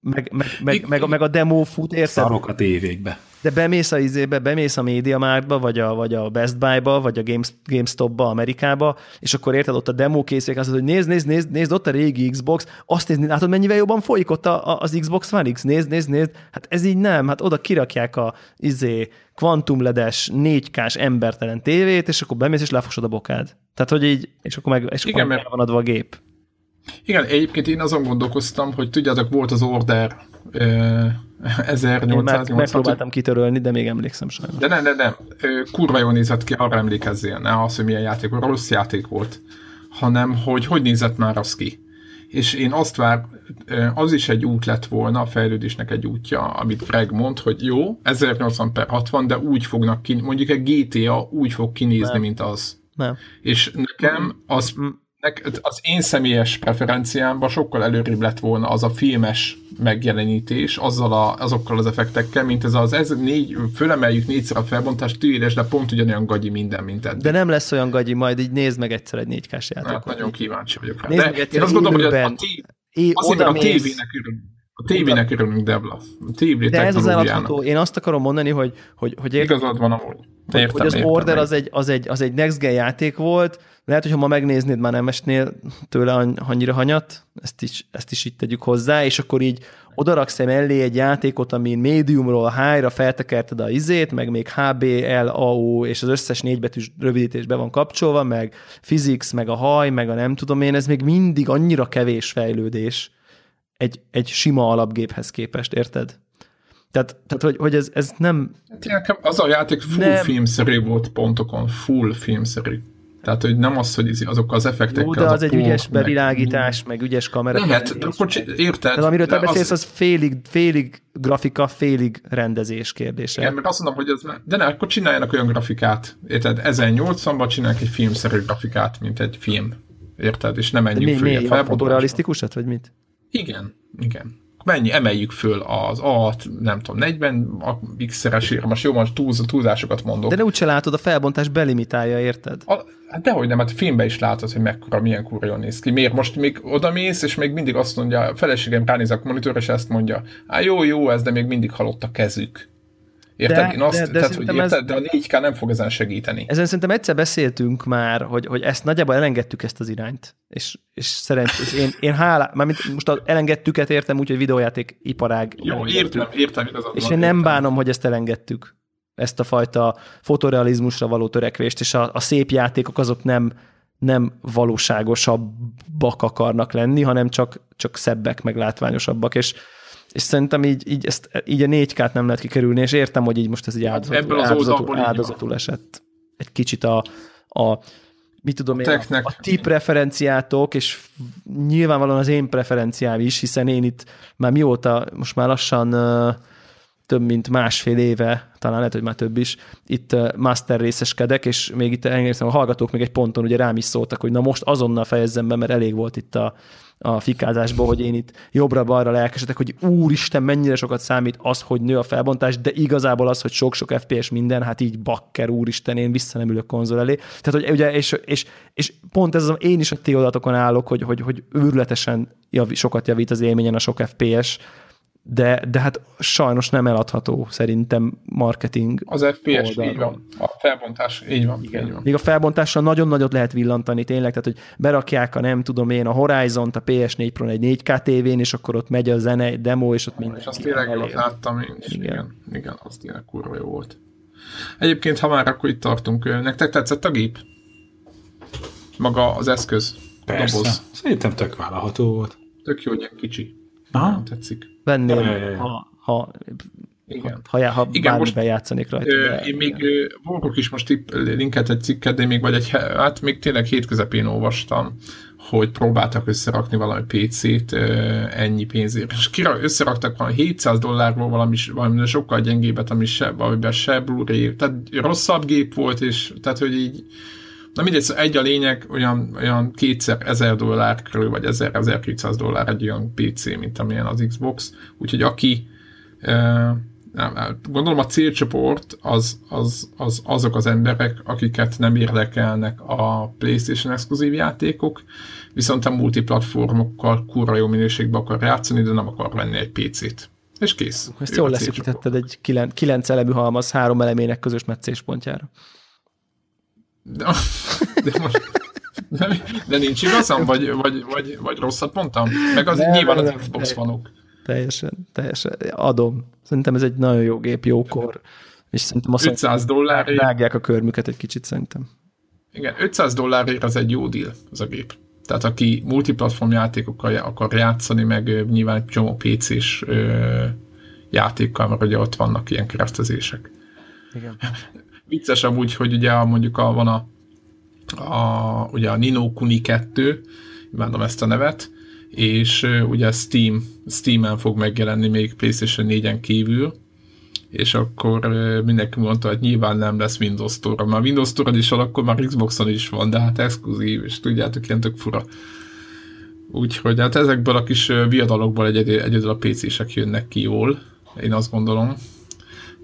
Meg, meg, meg, meg, meg a demo fut, érted? Szarok a tévékbe. De bemész a izébe, bemész a MediaMarktba, vagy a, vagy a Best Buy-ba, vagy a Games, GameStop-ba Amerikába, és akkor érted ott a demo készülék, azt mondod, hogy nézd, nézd, nézd, nézd, ott a régi Xbox, azt nézni, látod, mennyivel jobban folyik ott a, a, az Xbox One X, nézd, nézd, nézd, hát ez így nem, hát oda kirakják a izé, kvantumledes, 4K-s embertelen tévét, és akkor bemész, és lefosod a bokád. Tehát, hogy így, és akkor meg, és Igen, akkor mert- van adva a gép. Igen, egyébként én azon gondolkoztam, hogy tudjátok, volt az Order ö, *laughs* Én már 1880. megpróbáltam kitörölni, de még emlékszem sajnos. De nem, nem, nem. Kurva jól nézett ki, arra emlékezzél. Ne az, hogy milyen játék volt, rossz játék volt. Hanem, hogy hogy nézett már az ki. És én azt vár, az is egy út lett volna, a fejlődésnek egy útja, amit Greg mond, hogy jó, 1080 per 60, de úgy fognak ki, mondjuk egy GTA úgy fog kinézni, Nem. mint az. Nem. És nekem az, nek, az én személyes preferenciámban sokkal előrébb lett volna az a filmes megjelenítés azzal a, azokkal az effektekkel, mint ez az ez négy, fölemeljük négyszer a felbontást, tűéles, de pont ugyanolyan gagyi minden, mint eddig. De nem lesz olyan gagyi, majd így nézd meg egyszer egy 4K-s Hát játékot. nagyon kíváncsi vagyok rá. Nézd De meg egyszer én azt gondolom, hogy a, té- É, azért, a tévének örülünk. A tévének örülünk, Debla. A tévé De ez az eladható. Én azt akarom mondani, hogy, hogy, hogy, érted, Igazad van amúgy. Értem, hogy az értem, Order az egy, az, egy, az egy next gen játék volt, lehet, hogy ha ma megnéznéd, már nem esnél tőle annyira hanyat, ezt is, ezt is itt tegyük hozzá, és akkor így odaraksz mellé egy játékot, amin médiumról high-ra feltekerted a izét, meg még HB, L, AO, és az összes négybetűs rövidítés be van kapcsolva, meg physics, meg a haj, meg a nem tudom én, ez még mindig annyira kevés fejlődés egy, egy sima alapgéphez képest, érted? Tehát, tehát hogy, hogy ez, ez nem, Hát az a játék full Nem. filmszerű volt pontokon, full filmszerű. Tehát, hogy nem az, hogy izé- azok az effektekkel. Jó, de az a egy ügyes meg- bevilágítás, meg ügyes kamera. Lehet, de akkor érted? Tehát amiről te de beszélsz, az félig, félig grafika, félig rendezés kérdése. Igen, mert azt mondom, hogy ez, de ne, akkor csináljanak olyan grafikát, érted? 1080-ban csinálják egy filmszerű grafikát, mint egy film. Érted? És nem De menjünk mi, föl mi, ilyen a fotorealisztikusat, vagy mit? Igen, igen. Mennyi, emeljük föl az a nem tudom, 40 a x-szeresére, most jó, most túlz, túlzásokat mondok. De ne úgyse látod, a felbontás belimitálja, érted? A, hát dehogy nem, hát filmben is látod, hogy mekkora, milyen kurva jól néz ki. Miért most még odamész, és még mindig azt mondja, a feleségem ránéz a monitor, és ezt mondja, á jó, jó ez, de még mindig halott a kezük. Érted? De- Én azt, de- de tehát, hogy szerintem ez- érted, de a 4K nem fog ezen segíteni. Ezen szerintem egyszer beszéltünk már, hogy, hogy ezt nagyjából elengedtük ezt az irányt. És, és szerencsés, én, én hálá, mármint most a elengedtüket értem úgy, hogy videójáték iparág. Jó, értem, értem, igazad És van, én nem értem. bánom, hogy ezt elengedtük. Ezt a fajta fotorealizmusra való törekvést, és a, a szép játékok azok nem, nem valóságosabbak akarnak lenni, hanem csak, csak szebbek, meg látványosabbak, és, és szerintem így, így, ezt, így a 4K-t nem lehet kikerülni, és értem, hogy így most ez egy áldozatul, ebből az áldozatul, így áldozatul esett. Egy kicsit a, a mit tudom én, a, a ti preferenciátok, és nyilvánvalóan az én preferenciám is, hiszen én itt már mióta, most már lassan uh, több mint másfél éve, talán lehet, hogy már több is, itt master részeskedek, és még itt elengedtem, a hallgatók még egy ponton ugye rám is szóltak, hogy na most azonnal fejezzem be, mert elég volt itt a, a fikázásból, hogy én itt jobbra-balra lelkesedek, hogy úristen, mennyire sokat számít az, hogy nő a felbontás, de igazából az, hogy sok-sok FPS minden, hát így bakker, úristen, én vissza nem ülök konzol elé. Tehát, hogy ugye, és, és, és pont ez az, én is a ti állok, hogy, hogy, hogy őrületesen jav, sokat javít az élményen a sok FPS, de, de hát sajnos nem eladható szerintem marketing Az FPS, oldalra. így van. A felbontás, így van. Igen. Így van. Még a felbontással nagyon nagyot lehet villantani tényleg, tehát hogy berakják a nem tudom én a Horizon-t a PS4 Pro egy 4K tévén, és akkor ott megy a zene, egy demo, és ott minden. És azt tényleg ott láttam én is. Igen. igen. Igen, az tényleg kurva jó volt. Egyébként, ha már akkor itt tartunk, nektek tetszett a gép? Maga az eszköz? Persze. Doboz. Szerintem tök vállalható volt. Tök jó, hogy kicsi. Aha. Tetszik. Venném, ja, ja, ja. ha, ha igen. Ha, ha igen, most játszanék rajta. Ö, de, én még Volkok is most tipp, linket egy cikket, de még vagy egy, hát még tényleg hét közepén olvastam, hogy próbáltak összerakni valami PC-t ennyi pénzért. És kira, összeraktak valami 700 dollárból valami, valami sokkal gyengébet, ami se, valamiben se Blu-ray, tehát rosszabb gép volt, és tehát, hogy így Na mindegy, szóval egy a lényeg, olyan, olyan kétszer ezer dollár körül, vagy 1000-1200 dollár egy olyan PC, mint amilyen az Xbox. Úgyhogy aki gondolom a célcsoport az, az, az azok az emberek, akiket nem érdekelnek a PlayStation exkluzív játékok, viszont a multiplatformokkal kurva jó minőségben akar játszani, de nem akar venni egy PC-t. És kész. Ezt jól leszűkítetted egy kilenc, kilenc elemű halmaz három elemének közös meccéspontjára. De, de most... De, de nincs igazam, vagy, vagy, vagy, vagy rosszat mondtam? Meg az nem, nyilván az Xbox fanok. Teljesen, teljesen. Adom. Szerintem ez egy nagyon jó gép, jókor. És szerintem azt 500 dollárért. Vágják a körmüket egy kicsit szerintem. Igen, 500 dollárért az egy jó deal, az a gép. Tehát aki multiplatform játékokkal akar játszani, meg nyilván csomó PC-s játékkal, mert ugye ott vannak ilyen keresztezések. Igen. Vicces amúgy, hogy ugye mondjuk a, van a, a, ugye a Nino Kuni 2, imádom ezt a nevet, és ugye Steam, Steam-en fog megjelenni még PlayStation 4-en kívül, és akkor mindenki mondta, hogy nyilván nem lesz Windows Store. Már Windows Store is akkor már Xboxon is van, de hát exkluzív, és tudjátok, ilyen tök fura. Úgyhogy hát ezekből a kis viadalokból egyedül, egyedül a PC-sek jönnek ki jól, én azt gondolom.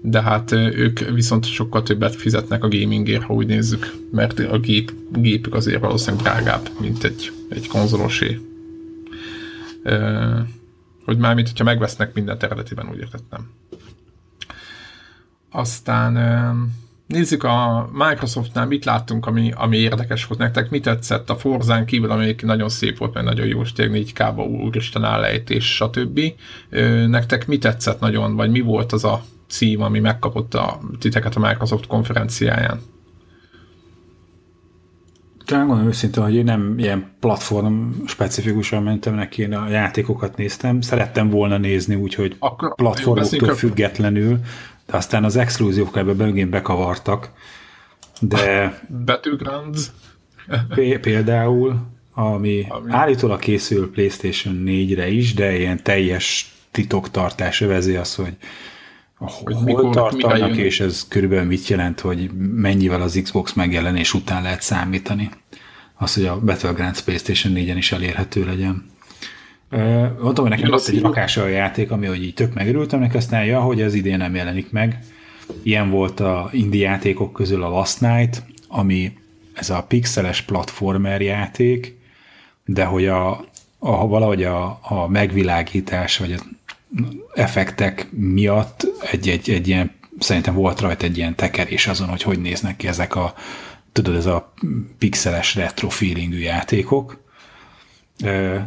De hát ők viszont sokkal többet fizetnek a gamingért, ha úgy nézzük, mert a gép, gépük azért valószínűleg drágább, mint egy, egy konzolosé hogy mármint, hogyha megvesznek mindent eredetiben, úgy értettem. Aztán nézzük a Microsoftnál, mit láttunk, ami, ami érdekes volt nektek, mi tetszett a Forzán kívül, ami nagyon szép volt, mert nagyon jó, tényleg 4K-ba úristen állejtés, stb. Nektek mi tetszett nagyon, vagy mi volt az a cím, ami megkapott a titeket a Microsoft konferenciáján? Talán gondolom őszintén, hogy én nem ilyen platform specifikusan mentem neki, én a játékokat néztem. Szerettem volna nézni, úgyhogy Akkor platformoktól függetlenül, de aztán az exkluzívok ebbe bőgén bekavartak. De... *laughs* Battlegrounds? például, ami, ami állítólag készül PlayStation 4-re is, de ilyen teljes titoktartás övezi az, hogy hogy hol mikor, tartanak, és ez körülbelül mit jelent, hogy mennyivel az Xbox megjelenés után lehet számítani. Az, hogy a Battlegrounds PlayStation 4-en is elérhető legyen. Mondtam, hogy nekem volt egy rakása a játék, ami hogy így tök megörültem neki, aztán ja, hogy ez idén nem jelenik meg. Ilyen volt a indie játékok közül a Last Night, ami ez a pixeles platformer játék, de hogy a, a valahogy a, a megvilágítás, vagy effektek miatt egy, egy, egy ilyen, szerintem volt rajta egy ilyen tekerés azon, hogy hogy néznek ki ezek a, tudod, ez a pixeles retro feelingű játékok,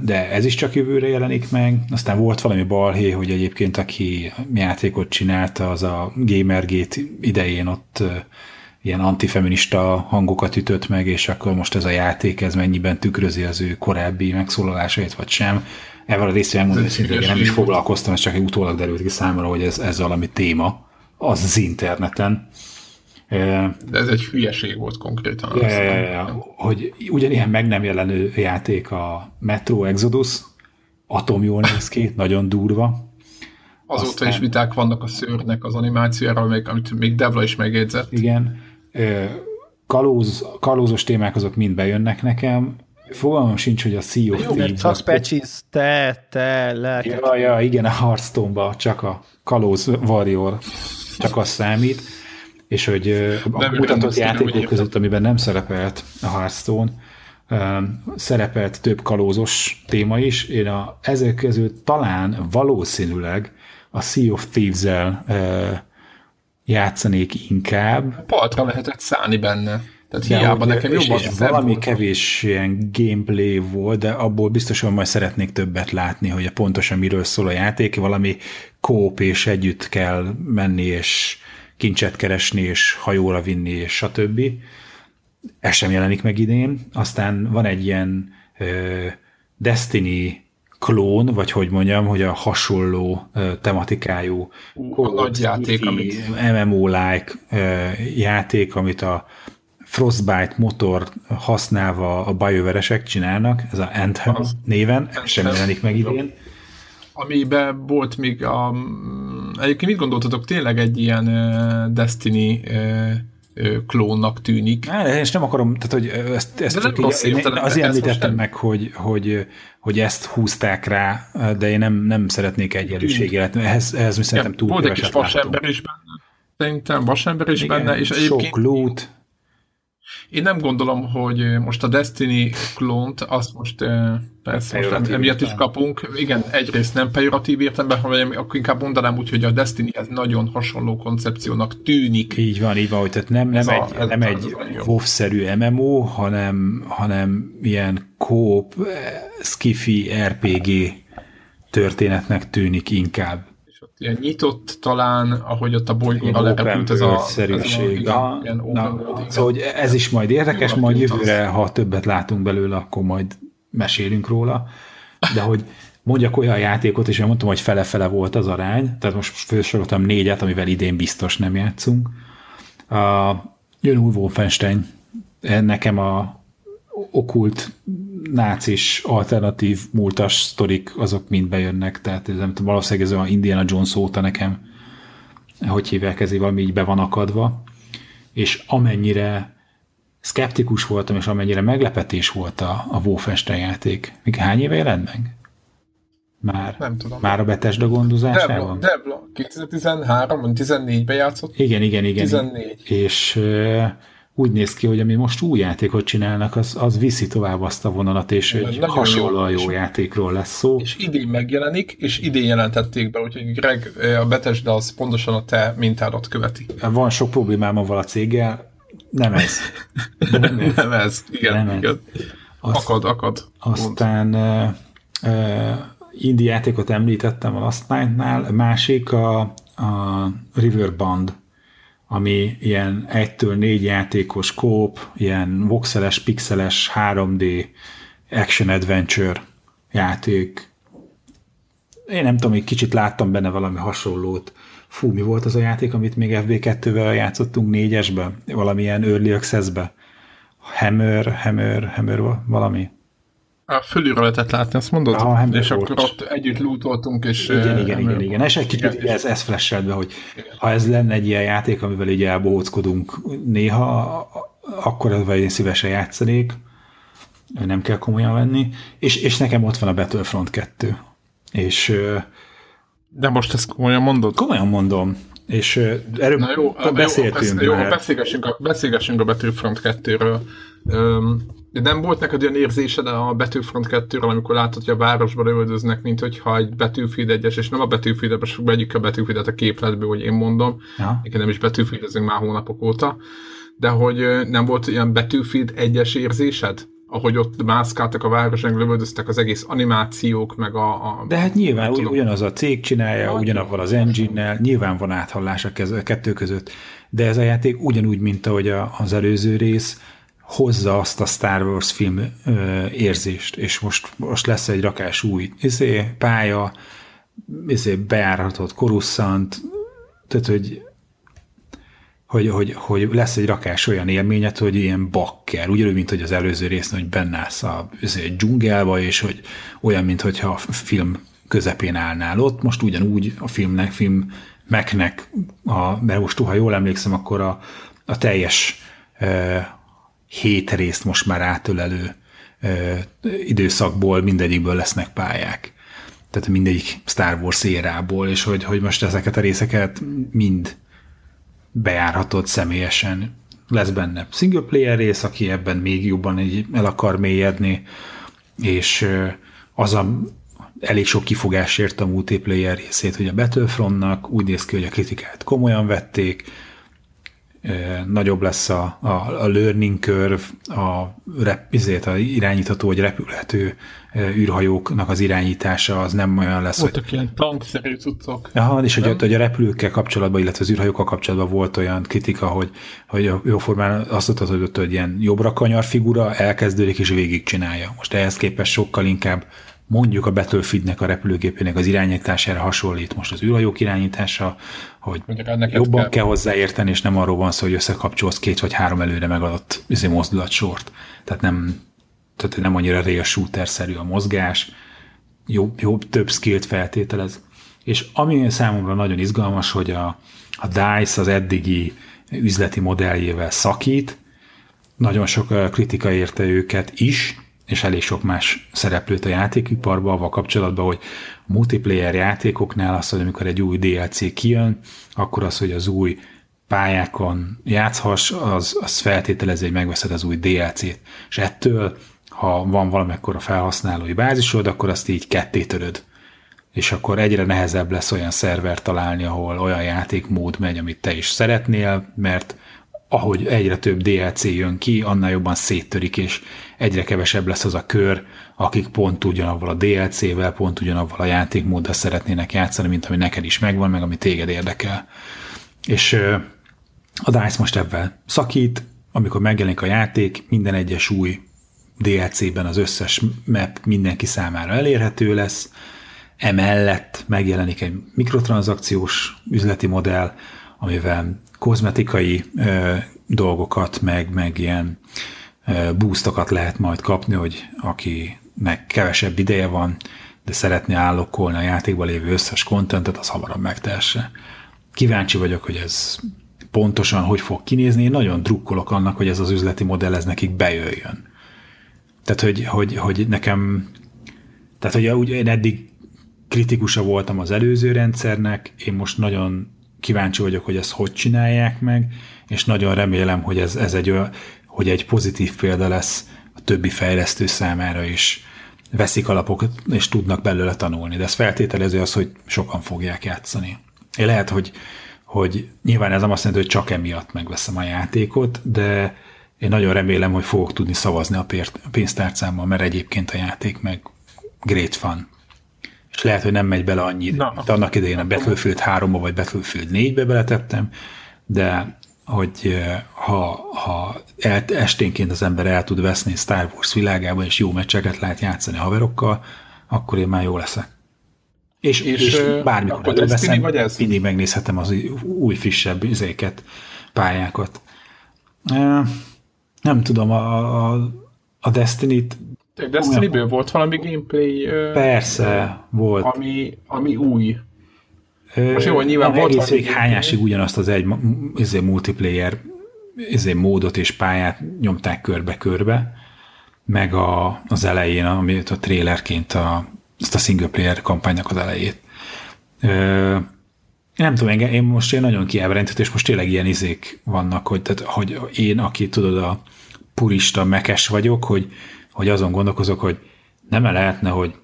de ez is csak jövőre jelenik meg. Aztán volt valami balhé, hogy egyébként aki játékot csinálta, az a Gamergate idején ott ilyen antifeminista hangokat ütött meg, és akkor most ez a játék, ez mennyiben tükrözi az ő korábbi megszólalásait, vagy sem. Ezzel a részével mondom hogy nem is foglalkoztam, ez csak egy utólag derült ki számomra, hogy ez, ez valami téma az az interneten. De ez egy hülyeség volt konkrétan. Ja, ja, ja, ja. Hogy ugyanilyen meg nem jelenő játék a Metro Exodus, atom jól néz ki, *laughs* nagyon durva. Azóta Aztán... is viták vannak a szőrnek az animációra, amit még Devla is megjegyzett. Igen. Kalóz, kalózos témák azok mind bejönnek nekem, Fogalmam sincs, hogy a Sea of Thieves... csak patches, te, te, lelket. Ja, ja, igen, a hearthstone csak a Kalóz Warrior csak az számít, és hogy a Nem, mutatott játékok között, amiben nem szerepelt a Hearthstone, szerepelt több kalózos téma is. Én a, ezek közül talán valószínűleg a Sea of Thieves-el játszanék inkább, Paltra lehetett szállni benne. Tehát de hiába hogy- nekem és szebb valami volt. kevés ilyen gameplay volt, de abból biztosan majd szeretnék többet látni, hogy pontosan miről szól a játék, valami kóp és együtt kell menni, és kincset keresni, és hajóra vinni, és stb. Ez sem jelenik meg idén. Aztán van egy ilyen ö, Destiny klón, vagy hogy mondjam, hogy a hasonló ö, tematikájú a nagy játék, amit- MMO-like ö, játék, amit a Frostbite motor használva a BioWare-esek csinálnak, ez a Anthem Az. néven, sem jelenik meg idén. Amiben volt még a... Egyébként mit gondoltatok, tényleg egy ilyen Destiny klónnak tűnik? Á, és nem akarom, tehát hogy ezt, ezt csak így, én értelemben, azért említettem meg, hogy, hogy, hogy ezt húzták rá, de én nem, nem szeretnék egyenlőségélet. Ehhez, ehhez mi szerintem túl volt egy kis vasember is benne. Szerintem vasember is Igen, benne, és egyébként sok loot, Én nem gondolom, hogy most a Destiny klónt, azt most persze most Pejoratív em- emiatt is kapunk. Igen, egyrészt nem pejoratív értelemben, hanem akkor inkább mondanám úgy, hogy a Destinyhez nagyon hasonló koncepciónak tűnik. így van, így van, hogy tehát nem, nem Ez a- egy, ez nem a- egy a. WoW-szerű MMO, hanem, hanem ilyen kóp, eh, skifi RPG történetnek tűnik inkább. Nyitott talán, ahogy ott a bolygóra open lerepült ez a... ez a- Aha, igen, na, igen. Szóval hogy ez is majd érdekes, majd jövőre, ha többet látunk belőle, akkor majd mesélünk róla. De hogy mondjak olyan játékot, és én mondtam, hogy fele-fele volt az arány, tehát most felsoroltam négyet, amivel idén biztos nem játszunk. A, jön új Wolfenstein, nekem a okult nácis, alternatív, múltas sztorik, azok mind bejönnek, tehát ez nem tudom, valószínűleg ez olyan Indiana Jones óta nekem, hogy hívják ez, valami így be van akadva, és amennyire szkeptikus voltam, és amennyire meglepetés volt a, a Wolfenstein játék. Még hány éve jelent meg? Már, Nem tudom. már a Bethesda Debla, gondozásában? Debla, 2013 vagy 14-ben játszott? Igen, igen, igen. 14. És úgy néz ki, hogy ami most új játékot csinálnak, az, az viszi tovább azt a vonalat, és egy nagyon hasonlóan jó. jó játékról lesz szó. És idén megjelenik, és idén jelentették be, úgyhogy Greg, eh, a Bethesda az pontosan a te mintádat követi. Van sok problémám avval a céggel, nem ez. Nem ez. *laughs* Nem ez, igen, Nem ez. igen. Azt, Akad, akad. Aztán uh, uh, indie játékot említettem a Last Night-nál, másik a, a Riverband, ami ilyen 1-től 4 játékos kóp, ilyen voxeles, pixeles, 3D action adventure játék. Én nem tudom, egy kicsit láttam benne valami hasonlót. Fú, mi volt az a játék, amit még FB2-vel játszottunk négyesbe? Valamilyen early access-be? Hammer, Hammer, Hammer valami? A fölülről lehetett látni, azt mondod? Hammer és volt. akkor ott együtt lootoltunk, és... Igen, eh, igen, igen, igen. És egy kicsit igen, ez, ez flashelt be, hogy ha ez lenne egy ilyen játék, amivel így elbohóckodunk néha, akkor ezzel én szívesen játszanék. Nem kell komolyan venni. És, és nekem ott van a Battlefront 2. És De most ezt komolyan mondod? komolyan mondom, és erről Na jó, beszéltünk jó, beszélgessünk, a, beszélgessünk a Battlefront 2-ről. Öm, de nem volt neked olyan érzésed a Battlefront 2-ről, amikor látod, hogy a városban lövöldöznek, mint hogyha egy Battlefield 1-es, és nem a Battlefield-et, most vegyük a Battlefield-et a képletből, hogy én mondom, Ja. igen, nem is Battlefield már hónapok óta, de hogy nem volt ilyen Battlefield 1-es érzésed? Ahogy ott mászkáltak a városon, lövöldöztek az egész animációk, meg a... a De hát nyilván ugy, tudom. ugyanaz a cég csinálja, ugyanavval az engine-nel, nyilván van áthallás a kez- a kettő között, de ez a játék ugyanúgy, mint ahogy a, az előző rész, hozza azt a Star Wars film ö, érzést, és most, most lesz egy rakás új izé, pálya, izé, bejáratott korusszant, tehát, hogy hogy, hogy, hogy lesz egy rakás olyan élményed, hogy ilyen bakker, ugyanúgy, mint hogy az előző részben, hogy benne állsz a izé, dzsungelba, és hogy olyan, mint hogyha a film közepén állnál ott, most ugyanúgy a filmnek, filmeknek, a, mert most ha jól emlékszem, akkor a, a teljes hét részt most már átölelő időszakból mindegyikből lesznek pályák. Tehát mindegyik Star Wars érából, és hogy, hogy most ezeket a részeket mind bejárhatod személyesen. Lesz benne single player rész, aki ebben még jobban így el akar mélyedni, és az a elég sok kifogás ért a multiplayer részét, hogy a Battlefrontnak úgy néz ki, hogy a kritikát komolyan vették, nagyobb lesz a, a, a learning curve, a, rep, izét, a irányítható vagy repülhető űrhajóknak az irányítása az nem olyan lesz. Voltak hogy... ilyen tankszerű cuccok. Aha, és hogy, hogy a repülőkkel kapcsolatban, illetve az űrhajókkal kapcsolatban volt olyan kritika, hogy, hogy jóformán azt mondtad, hogy ott egy ilyen jobbra kanyar figura elkezdődik és végigcsinálja. Most ehhez képest sokkal inkább mondjuk a Battlefieldnek a repülőgépének az irányítására hasonlít most az űrhajók irányítása, hogy jobban kell. kell hozzáérteni, és nem arról van szó, hogy összekapcsolsz két vagy három előre megadott izé mozdulatsort. Tehát nem, tehát nem annyira real shooter-szerű a mozgás, jobb, jobb több skillt feltételez. És ami számomra nagyon izgalmas, hogy a, a DICE az eddigi üzleti modelljével szakít, nagyon sok kritika érte őket is, és elég sok más szereplőt a játékiparban, avval kapcsolatban, hogy a multiplayer játékoknál az, hogy amikor egy új DLC kijön, akkor az, hogy az új pályákon játszhass, az, az feltételezi, hogy megveszed az új DLC-t. És ettől, ha van valamekkor a felhasználói bázisod, akkor azt így ketté töröd. És akkor egyre nehezebb lesz olyan szerver találni, ahol olyan játékmód megy, amit te is szeretnél, mert ahogy egyre több DLC jön ki, annál jobban széttörik, és egyre kevesebb lesz az a kör, akik pont ugyanavval a DLC-vel, pont ugyanavval a játékmóddal szeretnének játszani, mint ami neked is megvan, meg ami téged érdekel. És a DICE most ebben szakít, amikor megjelenik a játék, minden egyes új DLC-ben az összes map mindenki számára elérhető lesz, emellett megjelenik egy mikrotranszakciós üzleti modell, amivel kozmetikai dolgokat, meg, meg ilyen ö, lehet majd kapni, hogy akinek kevesebb ideje van, de szeretné állokkolni a játékban lévő összes kontentet, az hamarabb megtehesse. Kíváncsi vagyok, hogy ez pontosan hogy fog kinézni. Én nagyon drukkolok annak, hogy ez az üzleti modell ez nekik bejöjjön. Tehát, hogy, hogy, hogy nekem, tehát, hogy úgy én eddig kritikusa voltam az előző rendszernek, én most nagyon kíváncsi vagyok, hogy ezt hogy csinálják meg, és nagyon remélem, hogy ez, ez egy, olyan, hogy egy pozitív példa lesz a többi fejlesztő számára is. Veszik alapokat, és tudnak belőle tanulni. De ez feltételező az, hogy sokan fogják játszani. Én lehet, hogy, hogy nyilván ez nem azt jelenti, hogy csak emiatt megveszem a játékot, de én nagyon remélem, hogy fogok tudni szavazni a pénztárcámmal, mert egyébként a játék meg great fun és lehet, hogy nem megy bele annyi, Na, mint annak idején a Battlefield 3-ba vagy Battlefield 4-be beletettem, de hogy ha, ha el, esténként az ember el tud veszni Star Wars világában, és jó meccseket lehet játszani haverokkal, akkor én már jó leszek. És, és, és bármikor előveszem, vagy ez? mindig megnézhetem az új, frissebb izéket, pályákat. Nem tudom, a, a, a Destiny-t Destiny-ből volt valami gameplay? Persze, volt. Ami, ami új. Most jó, nyilván nem, volt egész végig hányásig ugyanazt az egy izé, multiplayer izé, módot és pályát nyomták körbe-körbe, meg a, az elején, amit a trailerként a, ezt a single player kampánynak az elejét. Ö, nem tudom, engem, én most én nagyon kiábrándított, és most tényleg ilyen izék vannak, hogy, tehát, hogy én, aki tudod, a purista mekes vagyok, hogy hogy azon gondolkozok, hogy nem -e lehetne, hogy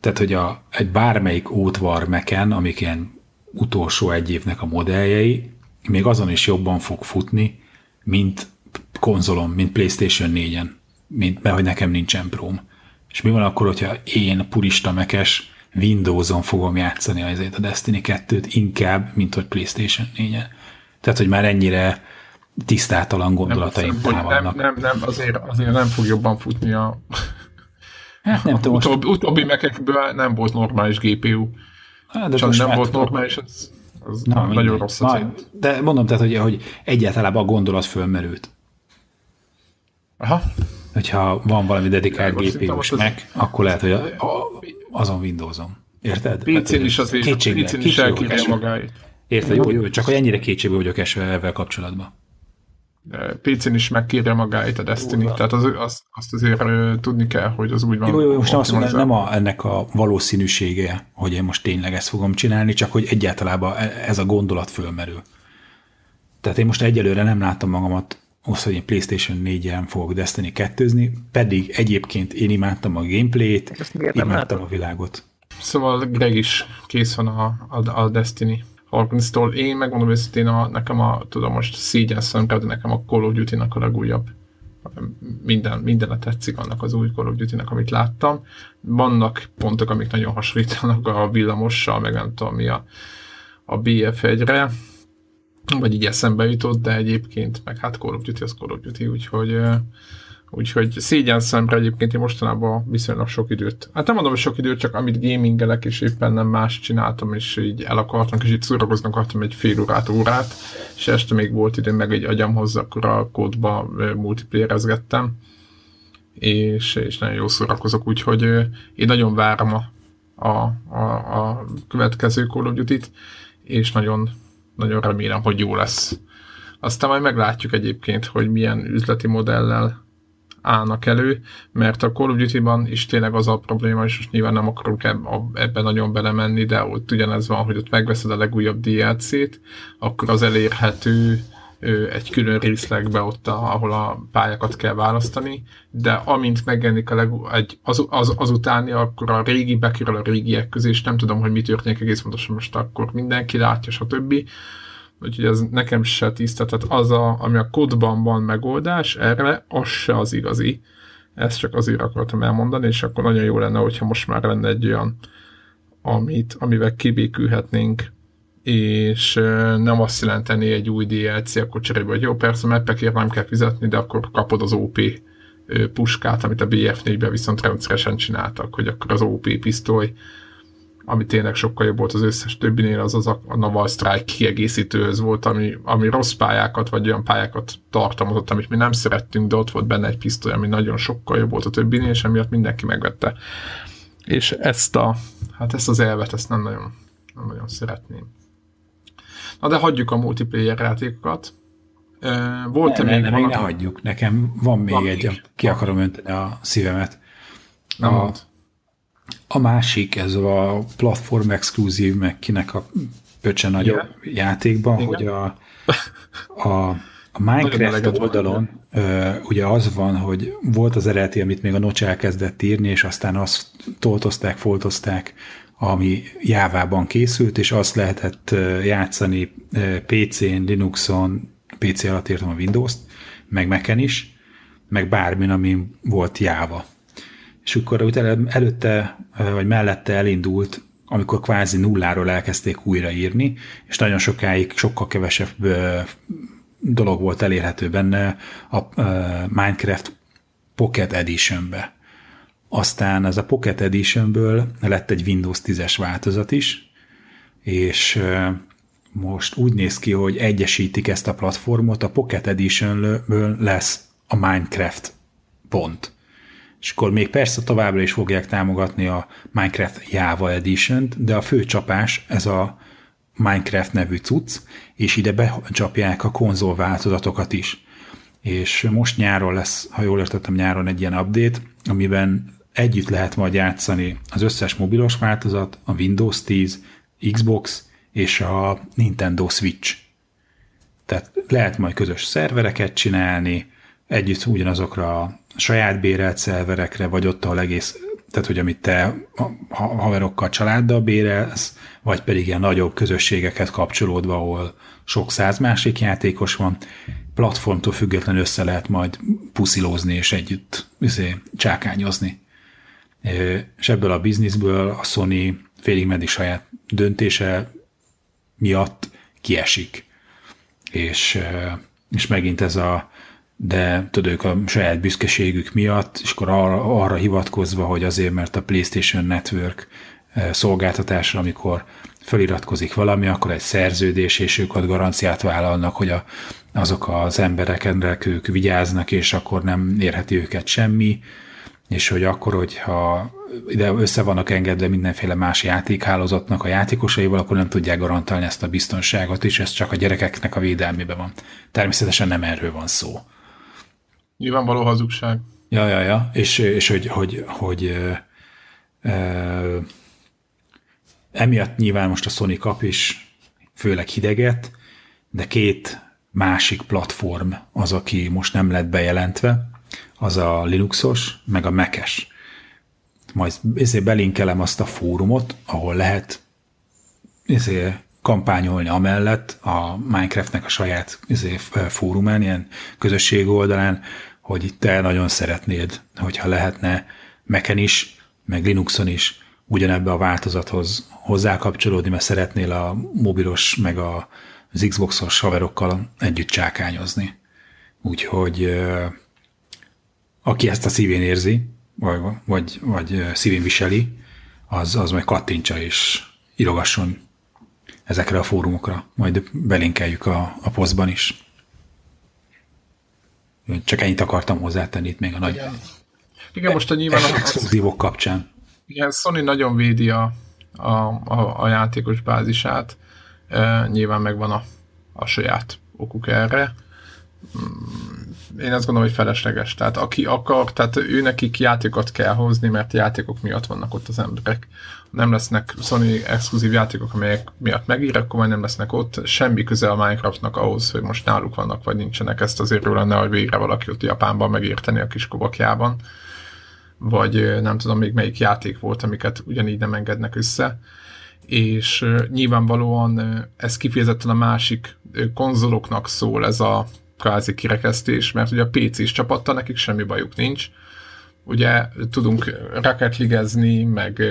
tehát, hogy a, egy bármelyik útvar meken, amik ilyen utolsó egy évnek a modelljei, még azon is jobban fog futni, mint konzolom, mint PlayStation 4-en, mint, mert hogy nekem nincsen próm. És mi van akkor, hogyha én purista mekes Windows-on fogom játszani azért a Destiny 2-t inkább, mint hogy PlayStation 4-en. Tehát, hogy már ennyire tisztátalan gondolataim nem, támadnak. Nem, nem, nem, azért, azért nem fog jobban futni a... Hát nem tudom. Utóbbi, utóbbi mekekből nem volt normális GPU. Hát, de Csak nem volt normális, az, az Na, nagyon rossz az De mondom, tehát, hogy, hogy egyáltalán a gondolat fölmerült. Aha. Hogyha van valami dedikált GPU-s meg, akkor lehet, hogy a, a, azon Windows-on. Érted? PC-n is azért, PC-n is elkívja magáit. Érted? Jó, jó, csak hogy ennyire kétségbe vagyok esve ezzel kapcsolatban. PC-n is megkírja magáit a Destiny, Ura. tehát az, az, azt azért tudni kell, hogy az úgy van. Jó, jó, most nem azt mondom, nem a, ennek a valószínűsége, hogy én most tényleg ezt fogom csinálni, csak hogy egyáltalában e, ez a gondolat fölmerül. Tehát én most egyelőre nem látom magamat az, hogy én PlayStation 4-en fogok Destiny 2 pedig egyébként én imádtam a gameplayt, imádtam látom. a világot. Szóval Greg is kész van a, a, a Destiny Hawkins-tól. Én megmondom őszintén, a, nekem a, tudom most szégyen szemre, de nekem a Call of Duty-nak a legújabb minden, mindenet tetszik annak az új Call of Duty-nak, amit láttam. Vannak pontok, amik nagyon hasonlítanak a villamossal, meg nem tudom mi a, a BF1-re, vagy így eszembe jutott, de egyébként meg hát Call of Duty az Call of Duty, úgyhogy Úgyhogy szégyen szemre egyébként én mostanában viszonylag sok időt. Hát nem mondom, hogy sok időt, csak amit gamingelek, és éppen nem más csináltam, és így el akartam, és így szórakozni akartam egy fél órát, órát, és este még volt idő, meg egy agyam hozzá, akkor a kódba multiplayerezgettem, és, és nagyon jó szórakozok, úgyhogy én nagyon várom a, a, a, a következő Call of Duty-t, és nagyon, nagyon remélem, hogy jó lesz. Aztán majd meglátjuk egyébként, hogy milyen üzleti modellel állnak elő, mert a Call of Duty-ban is tényleg az a probléma, és most nyilván nem akarunk ebben nagyon belemenni, de ott ugyanez van, hogy ott megveszed a legújabb DLC-t, akkor az elérhető egy külön részlegbe ott, ahol a pályákat kell választani, de amint megjelenik a leg, egy, az, az, azutáni, akkor a régi bekerül a régiek közé, és nem tudom, hogy mi történik egész pontosan most akkor. Mindenki látja, stb úgyhogy ez nekem se tiszta, tehát az, a, ami a kodban van megoldás, erre az se az igazi. Ezt csak azért akartam elmondani, és akkor nagyon jó lenne, hogyha most már lenne egy olyan, amit, amivel kibékülhetnénk, és nem azt jelenteni egy új DLC, akkor cserébe, hogy jó, persze meppekért nem kell fizetni, de akkor kapod az OP puskát, amit a BF4-ben viszont rendszeresen csináltak, hogy akkor az OP pisztoly ami tényleg sokkal jobb volt az összes többinél, az az a, a Naval Strike kiegészítőhöz volt, ami, ami rossz pályákat, vagy olyan pályákat tartalmazott, amit mi nem szerettünk, de ott volt benne egy pisztoly, ami nagyon sokkal jobb volt a többinél, és emiatt mindenki megvette. És ezt a, hát ezt az elvet, ezt nem nagyon, nem nagyon szeretném. Na de hagyjuk a multiplayer játékokat. Volt-e még ne, valami? ne hagyjuk. Nekem van még van egy, még. ki akarom önteni a szívemet. Nem a, a másik, ez a platform exkluzív, meg kinek a pöcse nagyobb yeah. játékban, Igen. hogy a, a, a Minecraft oldalon ö, ugye az van, hogy volt az eredeti, amit még a Notch elkezdett írni, és aztán azt toltozták, foltozták, ami Jávában készült, és azt lehetett játszani PC-n, Linuxon, PC alatt írtam a Windows-t, meg Mac-en is, meg bármin, ami volt Java és akkor utána előtte vagy mellette elindult, amikor kvázi nulláról elkezdték újraírni, és nagyon sokáig sokkal kevesebb dolog volt elérhető benne a Minecraft Pocket Editionbe. Aztán ez a Pocket Editionből lett egy Windows 10-es változat is, és most úgy néz ki, hogy egyesítik ezt a platformot, a Pocket Editionből lesz a Minecraft pont és akkor még persze továbbra is fogják támogatni a Minecraft Java Edition-t, de a fő csapás ez a Minecraft nevű cucc, és ide becsapják a konzol változatokat is. És most nyáron lesz, ha jól értettem, nyáron egy ilyen update, amiben együtt lehet majd játszani az összes mobilos változat, a Windows 10, Xbox és a Nintendo Switch. Tehát lehet majd közös szervereket csinálni, együtt ugyanazokra a saját bérelt szerverekre, vagy ott, ahol egész, tehát hogy amit te haverokkal, családdal bérelsz, vagy pedig ilyen nagyobb közösségeket kapcsolódva, ahol sok száz másik játékos van, platformtól függetlenül össze lehet majd puszilózni és együtt izé, csákányozni. És ebből a bizniszből a Sony félig meddig saját döntése miatt kiesik. És, és megint ez a de tudod, ők a saját büszkeségük miatt, és akkor arra, arra hivatkozva, hogy azért, mert a PlayStation Network eh, szolgáltatásra, amikor feliratkozik valami, akkor egy szerződés, és ők ott garanciát vállalnak, hogy a, azok az emberek, ők vigyáznak, és akkor nem érheti őket semmi. és hogy akkor, hogyha ide össze vannak engedve mindenféle más játékhálózatnak a játékosaival, akkor nem tudják garantálni ezt a biztonságot, és ez csak a gyerekeknek a védelmében van. Természetesen nem erről van szó. Nyilvánvaló hazugság. Ja, ja, ja, és, és hogy, hogy, hogy ö, ö, emiatt nyilván most a Sony kap is főleg hideget, de két másik platform az, aki most nem lett bejelentve, az a Linuxos, meg a Mac-es. Majd ezért belinkelem azt a fórumot, ahol lehet ezért kampányolni amellett a Minecraftnek a saját ezért fórumán, ilyen közösség oldalán, hogy itt te nagyon szeretnéd, hogyha lehetne Mac-en is, meg Linuxon is ugyanebbe a változathoz hozzákapcsolódni, mert szeretnél a mobilos, meg a, az Xbox-os haverokkal együtt csákányozni. Úgyhogy aki ezt a szívén érzi, vagy, vagy, vagy szívén viseli, az, az majd kattintsa és írogasson ezekre a fórumokra. Majd belinkeljük a, a posztban is. Csak ennyit akartam hozzátenni itt még a nagy Igen, Igen most a nyilván exkluzívok kapcsán. Igen, Sony nagyon védi a, a, a, a játékos bázisát. E, nyilván megvan a, a saját okuk erre én azt gondolom, hogy felesleges. Tehát aki akar, tehát ő nekik játékot kell hozni, mert játékok miatt vannak ott az emberek. Nem lesznek Sony exkluzív játékok, amelyek miatt megír, akkor majd nem lesznek ott. Semmi köze a Minecraftnak ahhoz, hogy most náluk vannak, vagy nincsenek. Ezt azért lenne, hogy végre valaki ott Japánban megérteni a kis kobakjában. Vagy nem tudom még melyik játék volt, amiket ugyanígy nem engednek össze és nyilvánvalóan ez kifejezetten a másik konzoloknak szól ez a kvázi kirekesztés, mert ugye a PC-s csapattal nekik semmi bajuk nincs. Ugye tudunk Rocket ligezni, meg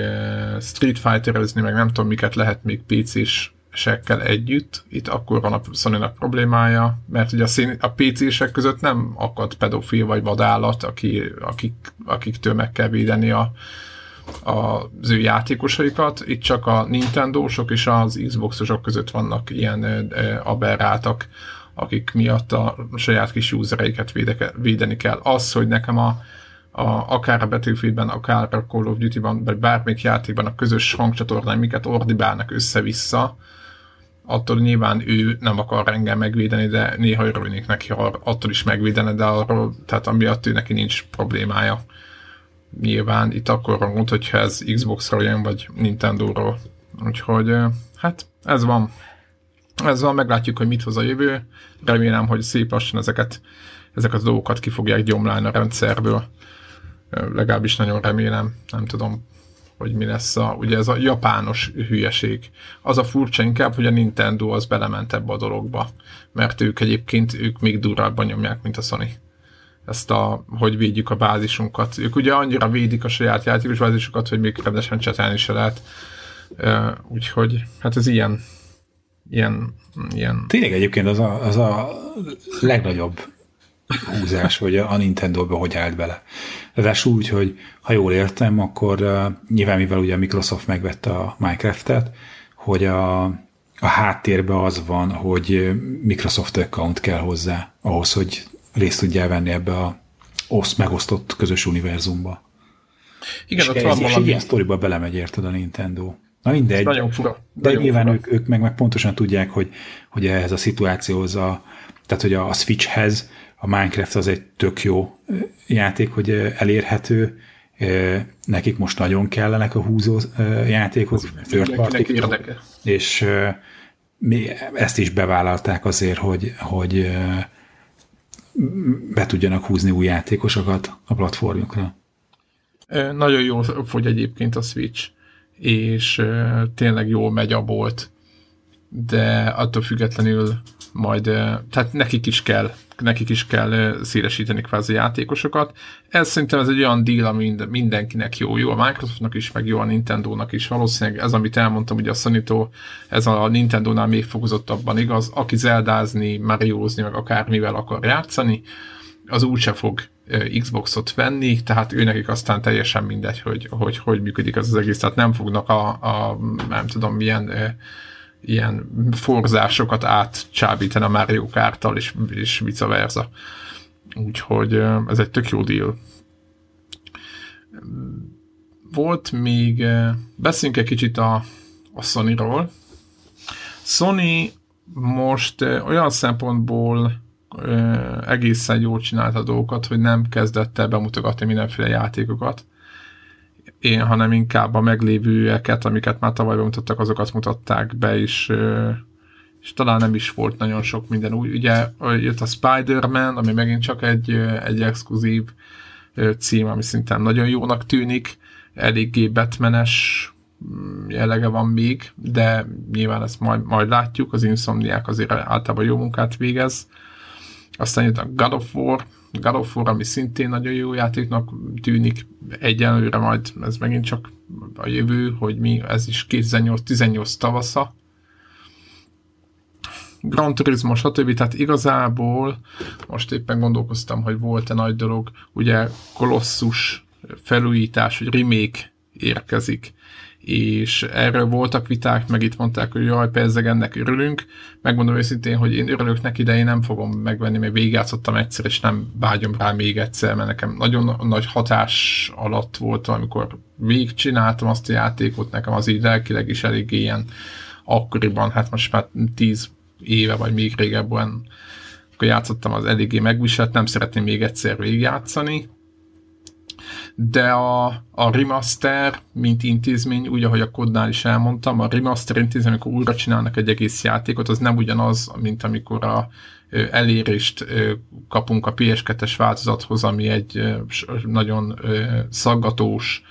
Street Fighterezni, meg nem tudom miket lehet még PC-s sekkel együtt, itt akkor van a sony problémája, mert ugye a, szín, a PC-sek között nem akad pedofil vagy vadállat, aki, akik, akiktől meg kell védeni a, a, az ő játékosaikat, itt csak a Nintendo-sok és az Xbox-osok között vannak ilyen aberráltak, akik miatt a saját kis usereiket védeni kell. Az, hogy nekem a, a, akár a Battlefieldben, akár a Call of Duty-ban, vagy bármelyik játékban a közös hangcsatornán miket ordibálnak össze-vissza, attól nyilván ő nem akar engem megvédeni, de néha örülnék neki, ha attól is megvédene, de arról, tehát amiatt ő neki nincs problémája. Nyilván itt akkor van hogyha ez Xbox-ról jön, vagy Nintendo-ról. Úgyhogy hát ez van. Ezzel meglátjuk, hogy mit hoz a jövő. Remélem, hogy szép lassan ezeket, ezeket a dolgokat ki fogják gyomlálni a rendszerből. Legalábbis nagyon remélem. Nem tudom, hogy mi lesz a, ugye ez a japános hülyeség. Az a furcsa inkább, hogy a Nintendo az belement ebbe a dologba, mert ők egyébként, ők még durvábban nyomják, mint a Sony. Ezt a, hogy védjük a bázisunkat. Ők ugye annyira védik a saját játékos bázisukat, hogy még rendesen csetelni se lehet. Úgyhogy, hát ez ilyen ilyen, ilyen... Tényleg egyébként az a, az a legnagyobb húzás, hogy a Nintendo-ba hogy állt bele. Ráadásul úgy, hogy ha jól értem, akkor uh, nyilván mivel ugye a Microsoft megvette a Minecraft-et, hogy a, a háttérben az van, hogy Microsoft account kell hozzá, ahhoz, hogy részt tudjál venni ebbe a osz, megosztott közös univerzumba. Igen, és ott van valami. ilyen sztoriba belemegy, érted a Nintendo. Na mindegy. nagyon fura. De nagyon nyilván fura. Ők, ők meg, meg pontosan tudják, hogy, hogy ehhez a szituációhoz, a, tehát hogy a Switchhez a Minecraft az egy tök jó játék, hogy elérhető, nekik most nagyon kellenek a húzó játékok, third party és mi ezt is bevállalták azért, hogy, hogy be tudjanak húzni új játékosokat a platformjukra. Nagyon jól fogy egyébként a Switch és tényleg jól megy a bolt, de attól függetlenül majd, tehát nekik is kell, nekik is kell szélesíteni kvázi játékosokat. Ez szerintem ez egy olyan deal, ami mindenkinek jó. Jó a Microsoftnak is, meg jó a Nintendo-nak is. Valószínűleg ez, amit elmondtam, hogy a sony ez a Nintendo-nál még fokozottabban igaz. Aki zeldázni, Mariozni, meg akármivel akar játszani, az úgyse fog Xboxot venni, tehát őnekik aztán teljesen mindegy, hogy hogy, hogy működik az, az egész, tehát nem fognak a, a nem tudom milyen ilyen forzásokat átcsábítani a Mario Kart-tal, és, és vice versa. Úgyhogy ez egy tök jó deal. volt még, beszéljünk egy kicsit a, a Sony-ról. Sony most olyan szempontból egészen jól csinálta a dolgokat, hogy nem kezdett el bemutogatni mindenféle játékokat, én, hanem inkább a meglévőeket, amiket már tavaly bemutattak, azokat mutatták be, és, és talán nem is volt nagyon sok minden új. Ugye jött a Spider-Man, ami megint csak egy, egy exkluzív cím, ami szintén nagyon jónak tűnik, eléggé Batmanes mm, jellege van még, de nyilván ezt majd, majd látjuk, az Insomniák azért általában jó munkát végez. Aztán jött a God of War, God of War, ami szintén nagyon jó játéknak tűnik, egyenlőre majd ez megint csak a jövő, hogy mi, ez is 2018 tavasza. Gran Turismo, stb. Tehát igazából most éppen gondolkoztam, hogy volt-e nagy dolog, ugye Colossus felújítás, hogy remake érkezik, és erről voltak viták, meg itt mondták, hogy jaj, persze ennek örülünk. Megmondom őszintén, hogy én örülök neki, de én nem fogom megvenni, mert végigjátszottam egyszer, és nem vágyom rá még egyszer, mert nekem nagyon nagy hatás alatt volt, amikor végigcsináltam azt a játékot, nekem az így lelkileg is elég ilyen akkoriban, hát most már tíz éve, vagy még régebben, akkor játszottam, az eléggé megviselt, nem szeretném még egyszer végigjátszani, de a, a remaster, mint intézmény, úgy, ahogy a kodnál is elmondtam, a remaster intézmény, amikor újra csinálnak egy egész játékot, az nem ugyanaz, mint amikor a elérést kapunk a PS2-es változathoz, ami egy nagyon szaggatós,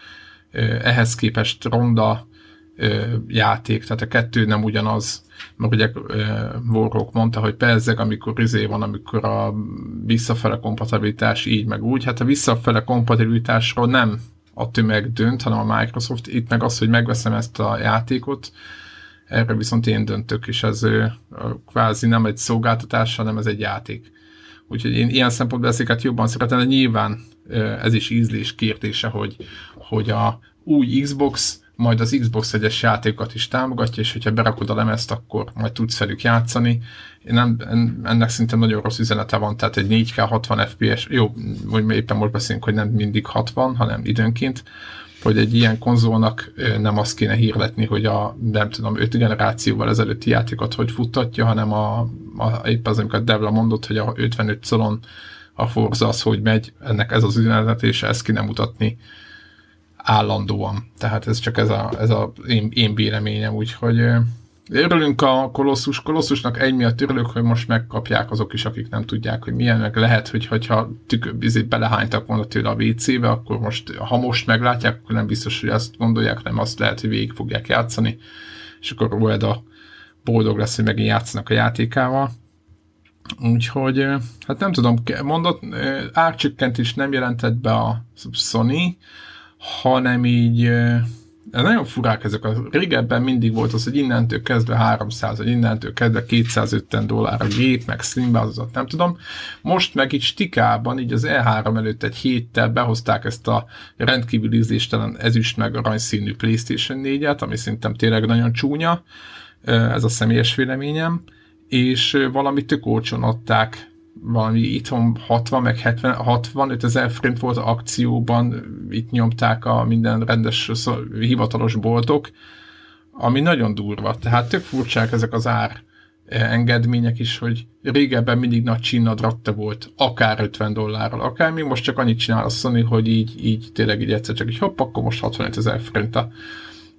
ehhez képest ronda játék, tehát a kettő nem ugyanaz, mert ugye Warhawk mondta, hogy persze, amikor izé van, amikor a visszafele kompatibilitás így meg úgy, hát a visszafele kompatibilitásról nem a tömeg dönt, hanem a Microsoft, itt meg az, hogy megveszem ezt a játékot, erre viszont én döntök, és ez kvázi nem egy szolgáltatás, hanem ez egy játék. Úgyhogy én ilyen szempontból ezeket jobban szeretem, de nyilván ez is ízlés kérdése, hogy, hogy a új Xbox majd az Xbox egyes játékokat is támogatja, és hogyha berakod a lemezt, akkor majd tudsz velük játszani. Én nem, ennek szinte nagyon rossz üzenete van, tehát egy 4K 60 FPS, jó, hogy éppen most beszélünk, hogy nem mindig 60, hanem időnként, hogy egy ilyen konzolnak nem azt kéne hírletni, hogy a, nem tudom, 5 generációval ezelőtti játékot hogy futtatja, hanem a, a épp az, amikor Devla mondott, hogy a 55 szolon a Forza az, hogy megy, ennek ez az üzenet, és ezt kéne mutatni állandóan. Tehát ez csak ez a, ez a én, én véleményem, úgyhogy örülünk a kolosszus. Kolosszusnak egy miatt örülök, hogy most megkapják azok is, akik nem tudják, hogy milyen, meg lehet, hogy hogyha tükör, belehánytak volna tőle a WC-be, akkor most, ha most meglátják, akkor nem biztos, hogy azt gondolják, nem azt lehet, hogy végig fogják játszani, és akkor a boldog lesz, hogy megint játszanak a játékával. Úgyhogy, hát nem tudom, mondott, árcsökkentés nem jelentett be a Sony, hanem így nagyon furák ezek. A régebben mindig volt az, hogy innentől kezdve 300, vagy innentől kezdve 250 dollár a gép, meg slimbázat, nem tudom. Most meg így stikában, így az E3 előtt egy héttel behozták ezt a rendkívül ízléstelen ezüst meg aranyszínű PlayStation 4-et, ami szerintem tényleg nagyon csúnya, ez a személyes véleményem, és valami tök olcsón adták valami itthon 60 meg 70, 65 ezer forint volt akcióban, itt nyomták a minden rendes hivatalos boltok, ami nagyon durva. Tehát tök furcsák ezek az ár engedmények is, hogy régebben mindig nagy csinnadratta volt, akár 50 dollárral, akár mi most csak annyit csinál a Sony, hogy így, így tényleg így egyszer csak így hopp, akkor most 65 ezer forint a,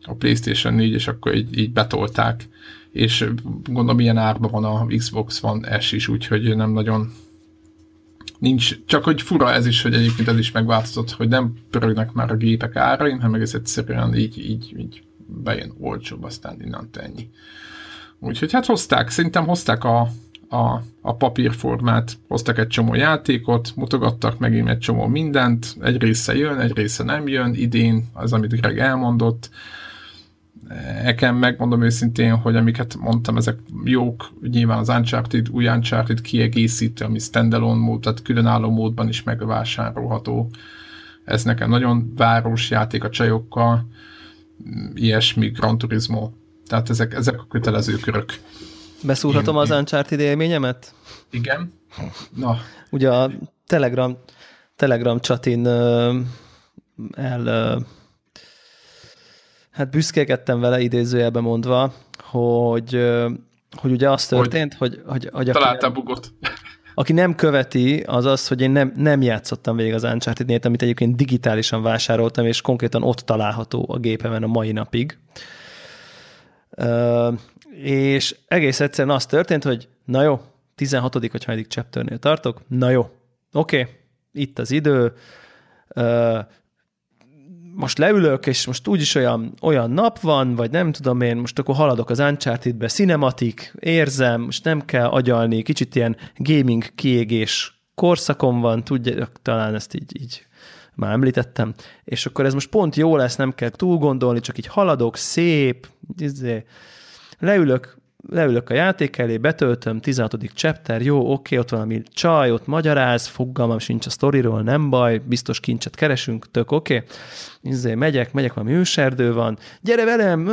a PlayStation 4, és akkor így, így betolták és gondolom ilyen árban van a Xbox van S is, úgyhogy nem nagyon nincs, csak hogy fura ez is, hogy egyébként ez is megváltozott, hogy nem pörögnek már a gépek árain, hanem egész egyszerűen így, így, így bejön olcsóbb, aztán innen ennyi. Úgyhogy hát hozták, szerintem hozták a, a, a papírformát, hoztak egy csomó játékot, mutogattak megint egy csomó mindent, egy része jön, egy része nem jön, idén az, amit Greg elmondott, Nekem megmondom őszintén, hogy amiket mondtam, ezek jók, nyilván az Uncharted, új Uncharted kiegészítő, ami standalone mód, tehát különálló módban is megvásárolható. Ez nekem nagyon város játék a csajokkal, ilyesmi, Gran Turismo. Tehát ezek, ezek a kötelező körök. Beszúrhatom én, az Uncharted élményemet? Igen. Na. Ugye a Telegram, Telegram csatin el hát büszkélkedtem vele idézőjelben mondva, hogy, hogy ugye az történt, hogy... hogy, hogy, hogy Találtál bugot. Aki nem követi, az az, hogy én nem, nem játszottam végig az uncharted amit egyébként digitálisan vásároltam, és konkrétan ott található a gépemen a mai napig. Uh, és egész egyszerűen az történt, hogy na jó, 16. vagy hanyadik chapternél tartok, na jó, oké, okay, itt az idő, uh, most leülök, és most úgyis olyan, olyan nap van, vagy nem tudom én, most akkor haladok az Uncharted-be, cinematik, érzem, most nem kell agyalni, kicsit ilyen gaming kiégés korszakom van, tudja, talán ezt így, így már említettem, és akkor ez most pont jó lesz, nem kell túl gondolni, csak így haladok, szép, izé, leülök, leülök a játék elé, betöltöm, 16. chapter, jó, oké, ott valami csaj, ott magyaráz, fogalmam sincs a sztoriról, nem baj, biztos kincset keresünk, tök oké. Izé, megyek, megyek, valami őserdő van, gyere velem,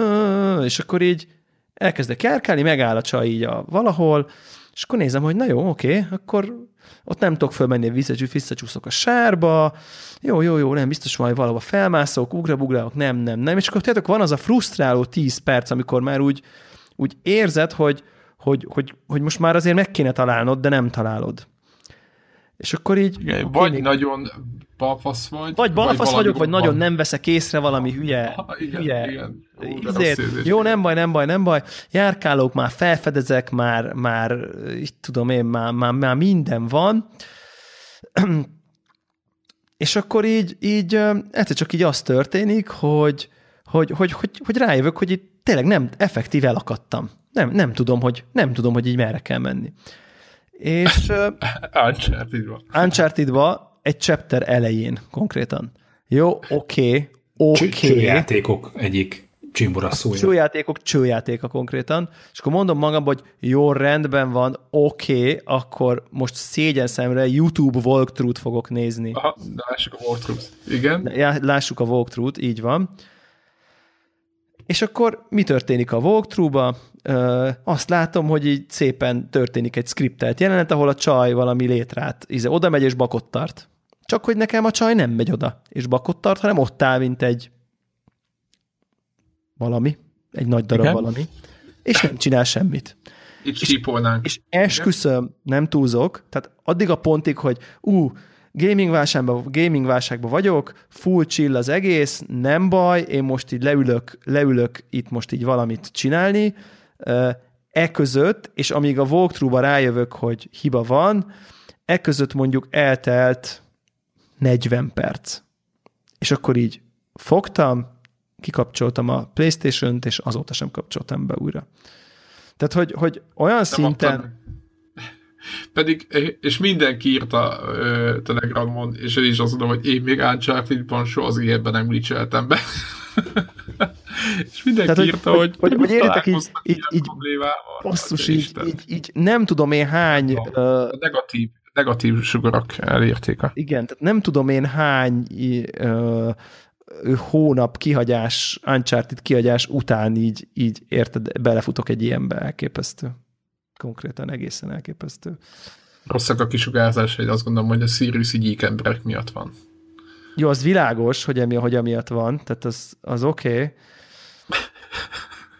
és akkor így elkezdek járkálni, megáll a csaj így a valahol, és akkor nézem, hogy na jó, oké, akkor ott nem tudok fölmenni, visszacsúszok a sárba, jó, jó, jó, nem, biztos majd valahova felmászok, ugrabugrálok, nem, nem, nem, és akkor tudjátok, van az a frusztráló 10 perc, amikor már úgy úgy érzed, hogy, hogy, hogy, hogy most már azért meg kéne találnod, de nem találod. És akkor így... Igen, vagy még... nagyon balfasz vagy. Vagy balfasz vagy vagyok, vagy van. nagyon nem veszek észre valami hülye, ha, igen, hülye igen. Ó, jó, nem baj, nem baj, nem baj. Járkálok, már felfedezek, már, már így tudom én, már, már, már minden van. *clears throat* És akkor így, így egyszer csak így az történik, hogy, hogy, hogy, hogy, hogy rájövök, hogy itt tényleg nem, effektív elakadtam. Nem, nem tudom, hogy, nem tudom, hogy így merre kell menni. És *laughs* Uncharted-ba. Uncharted-ba egy chapter elején konkrétan. Jó, oké, okay, oké. Okay. Csőjátékok egyik csimbora szója. Csőjátékok csőjátéka konkrétan, és akkor mondom magamban, hogy jó, rendben van, oké, okay, akkor most szégyen szemre YouTube walkthrough-t fogok nézni. Aha, de lássuk a walkthrough-t. Igen. Ja, lássuk a walkthrough-t, így van. És akkor mi történik a walkthrough-ba? azt látom, hogy így szépen történik egy skriptelt jelenet, ahol a csaj valami létrát, íze, oda megy és bakott tart. Csak hogy nekem a csaj nem megy oda, és bakott tart, hanem ott áll, mint egy valami, egy nagy darab Igen? valami, és nem csinál semmit. Itt sípolnánk. És, és esküszöm, nem túlzok, tehát addig a pontig, hogy ú, gaming válságban, gaming válságban vagyok, full chill az egész, nem baj, én most így leülök, leülök itt most így valamit csinálni, e között, és amíg a walkthrough-ba rájövök, hogy hiba van, e között mondjuk eltelt 40 perc. És akkor így fogtam, kikapcsoltam a Playstation-t, és azóta sem kapcsoltam be újra. Tehát, hogy, hogy olyan Nem szinten... Adtam pedig, és mindenki írta uh, Telegramon, és én is azt mondom, hogy én még Uncharted-ban soha az életben nem glitcheltem be. *laughs* és mindenki Tehát, írta, hogy, hogy, hogy, hogy értek így, így, így basszus, így, így, így, nem tudom én hány... A, uh, negatív, negatív sugarak elérték a... Igen, tehát nem tudom én hány uh, hónap kihagyás, Uncharted kihagyás után így, így érted, belefutok egy ilyenbe elképesztő konkrétan egészen elképesztő. Rosszak a kisugárzás, hogy azt gondolom, hogy a Sirius így emberek miatt van. Jó, az világos, hogy, emi, hogy amiatt van, tehát az, az oké. Okay.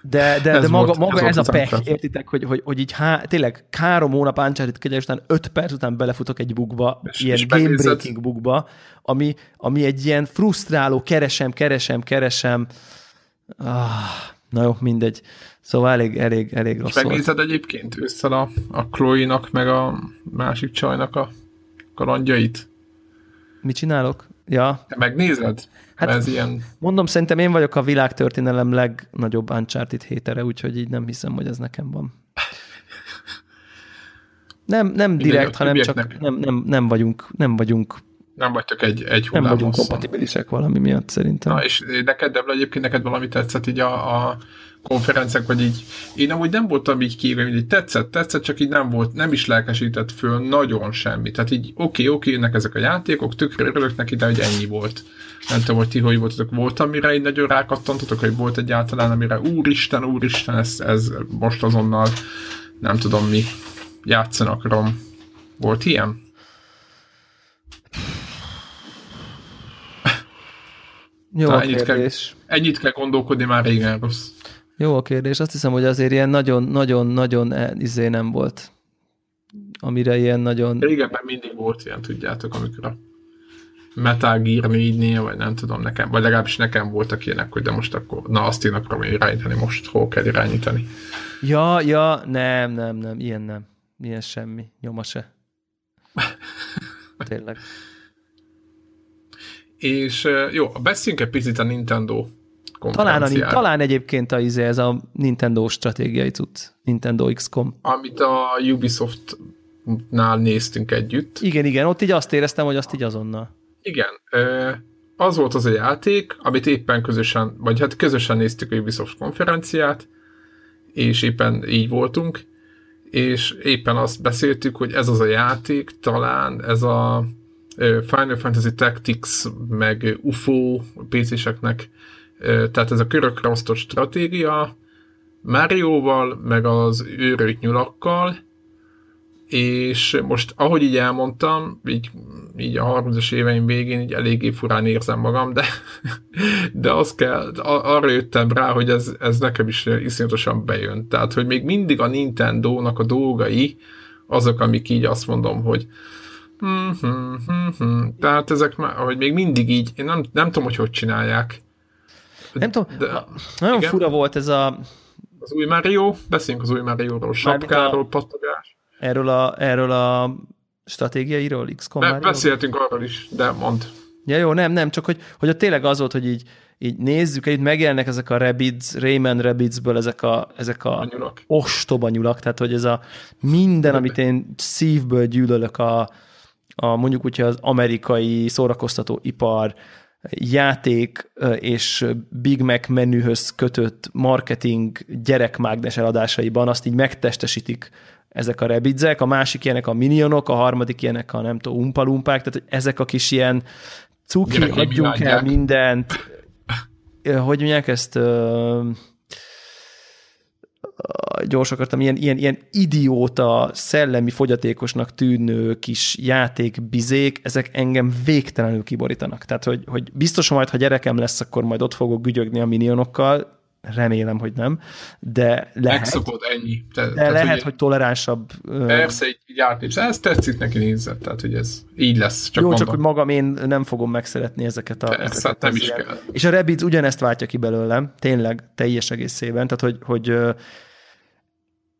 De, de, de maga, volt, maga ez, ez a pech, értitek, hogy, hogy, hogy így há, tényleg három hónap Uncharted kegyes után öt perc után belefutok egy bugba, és, ilyen game-breaking bugba, ami, ami egy ilyen frusztráló, keresem, keresem, keresem. Ah, na jó, mindegy. Szóval elég, elég, elég rossz És megnézed volt. egyébként ősszel a, a Chloe-nak, meg a másik csajnak a kalandjait? Mit csinálok? Ja. Te megnézed? Hát ez ilyen... Mondom, szerintem én vagyok a világtörténelem legnagyobb Uncharted hétere, úgyhogy így nem hiszem, hogy ez nekem van. Nem, nem direkt, hanem csak nem, nem, nem vagyunk, nem vagyunk nem vagytok egy, egy Nem vagyunk kompatibilisek valami miatt szerintem. Na, és neked, de egyébként neked valami tetszett így a, a konferenciák, vagy így én amúgy nem voltam így kívül, így tetszett, tetszett, csak így nem volt, nem is lelkesített föl nagyon semmi. Tehát így oké, okay, oké, okay, ezek a játékok, tökre örülök neki, de hogy ennyi volt. Nem tudom, hogy ti hogy voltatok. Volt, amire így nagyon rákattantatok, hogy volt egyáltalán, amire úristen, úristen, ez, ez most azonnal nem tudom mi játszani akarom. Volt ilyen? Jó a kérdés. Kell, ennyit kell gondolkodni, már régen rossz. Jó a kérdés. Azt hiszem, hogy azért ilyen nagyon-nagyon-nagyon e, izé nem volt. Amire ilyen nagyon... Régebben mindig volt ilyen, tudjátok, amikor a Metal Gear 4-nél, vagy nem tudom nekem, vagy legalábbis nekem voltak ilyenek, hogy de most akkor, na azt én akarom irányítani, most hol kell irányítani. Ja, ja, nem, nem, nem, ilyen nem. Ilyen semmi, nyoma se. *laughs* Tényleg. És jó, beszéljünk egy picit a Nintendo talán, a, talán egyébként a, izé, ez a Nintendo stratégiai cucc, Nintendo XCOM. Amit a Ubisoft-nál néztünk együtt. Igen, igen, ott így azt éreztem, hogy azt így azonnal. Igen, az volt az a játék, amit éppen közösen, vagy hát közösen néztük a Ubisoft konferenciát, és éppen így voltunk, és éppen azt beszéltük, hogy ez az a játék, talán ez a Final Fantasy Tactics, meg UFO PC-seknek, tehát ez a körökre osztott stratégia, Mario-val, meg az őrült nyulakkal, és most, ahogy így elmondtam, így, így a 30-as éveim végén így eléggé furán érzem magam, de, de azt kell, arra jöttem rá, hogy ez, ez nekem is iszonyatosan bejön. Tehát, hogy még mindig a Nintendo-nak a dolgai azok, amik így azt mondom, hogy tehát ezek már, hogy még mindig így, én nem, nem tudom, hogy hogy csinálják. Nem tudom, de, nagyon igen? fura volt ez a... Az új Mario, beszéljünk az új Mario-ról, sapkáról, pattogás. Erről a, erről a stratégiairól, XCOM Be, Beszéltünk arról is, de mond. Ja jó, nem, nem, csak hogy, hogy a tényleg az volt, hogy így, így nézzük, itt megjelennek ezek a Rabbids, Rayman Rabbidsből ezek a, ezek a, a nyulak. ostoba nyulak, tehát hogy ez a minden, amit én szívből gyűlölök a, a mondjuk úgy, az amerikai szórakoztató ipar, játék és Big Mac menühöz kötött marketing gyerekmágnes eladásaiban azt így megtestesítik ezek a rebidzek, a másik ilyenek a minionok, a harmadik ilyenek a nem tudom, umpalumpák, tehát ezek a kis ilyen cuki, adjunk el mindent, hogy mondják ezt, gyors akartam, ilyen, ilyen, ilyen idióta, szellemi fogyatékosnak tűnő kis játékbizék, ezek engem végtelenül kiborítanak. Tehát, hogy, hogy biztos, majd, ha gyerekem lesz, akkor majd ott fogok gügyögni a minionokkal, remélem, hogy nem, de lehet. Megszokod ennyi. Te, de tehát, lehet, hogy, hogy toleránsabb. Persze, így, így átlépsz. Ez tetszik neki nézett, tehát hogy ez így lesz. Csak Jó, mondom. csak hogy magam én nem fogom megszeretni ezeket a... Persze, ezeket nem is ilyen. kell. És a Rabbids ugyanezt váltja ki belőlem, tényleg teljes egészében, tehát hogy, hogy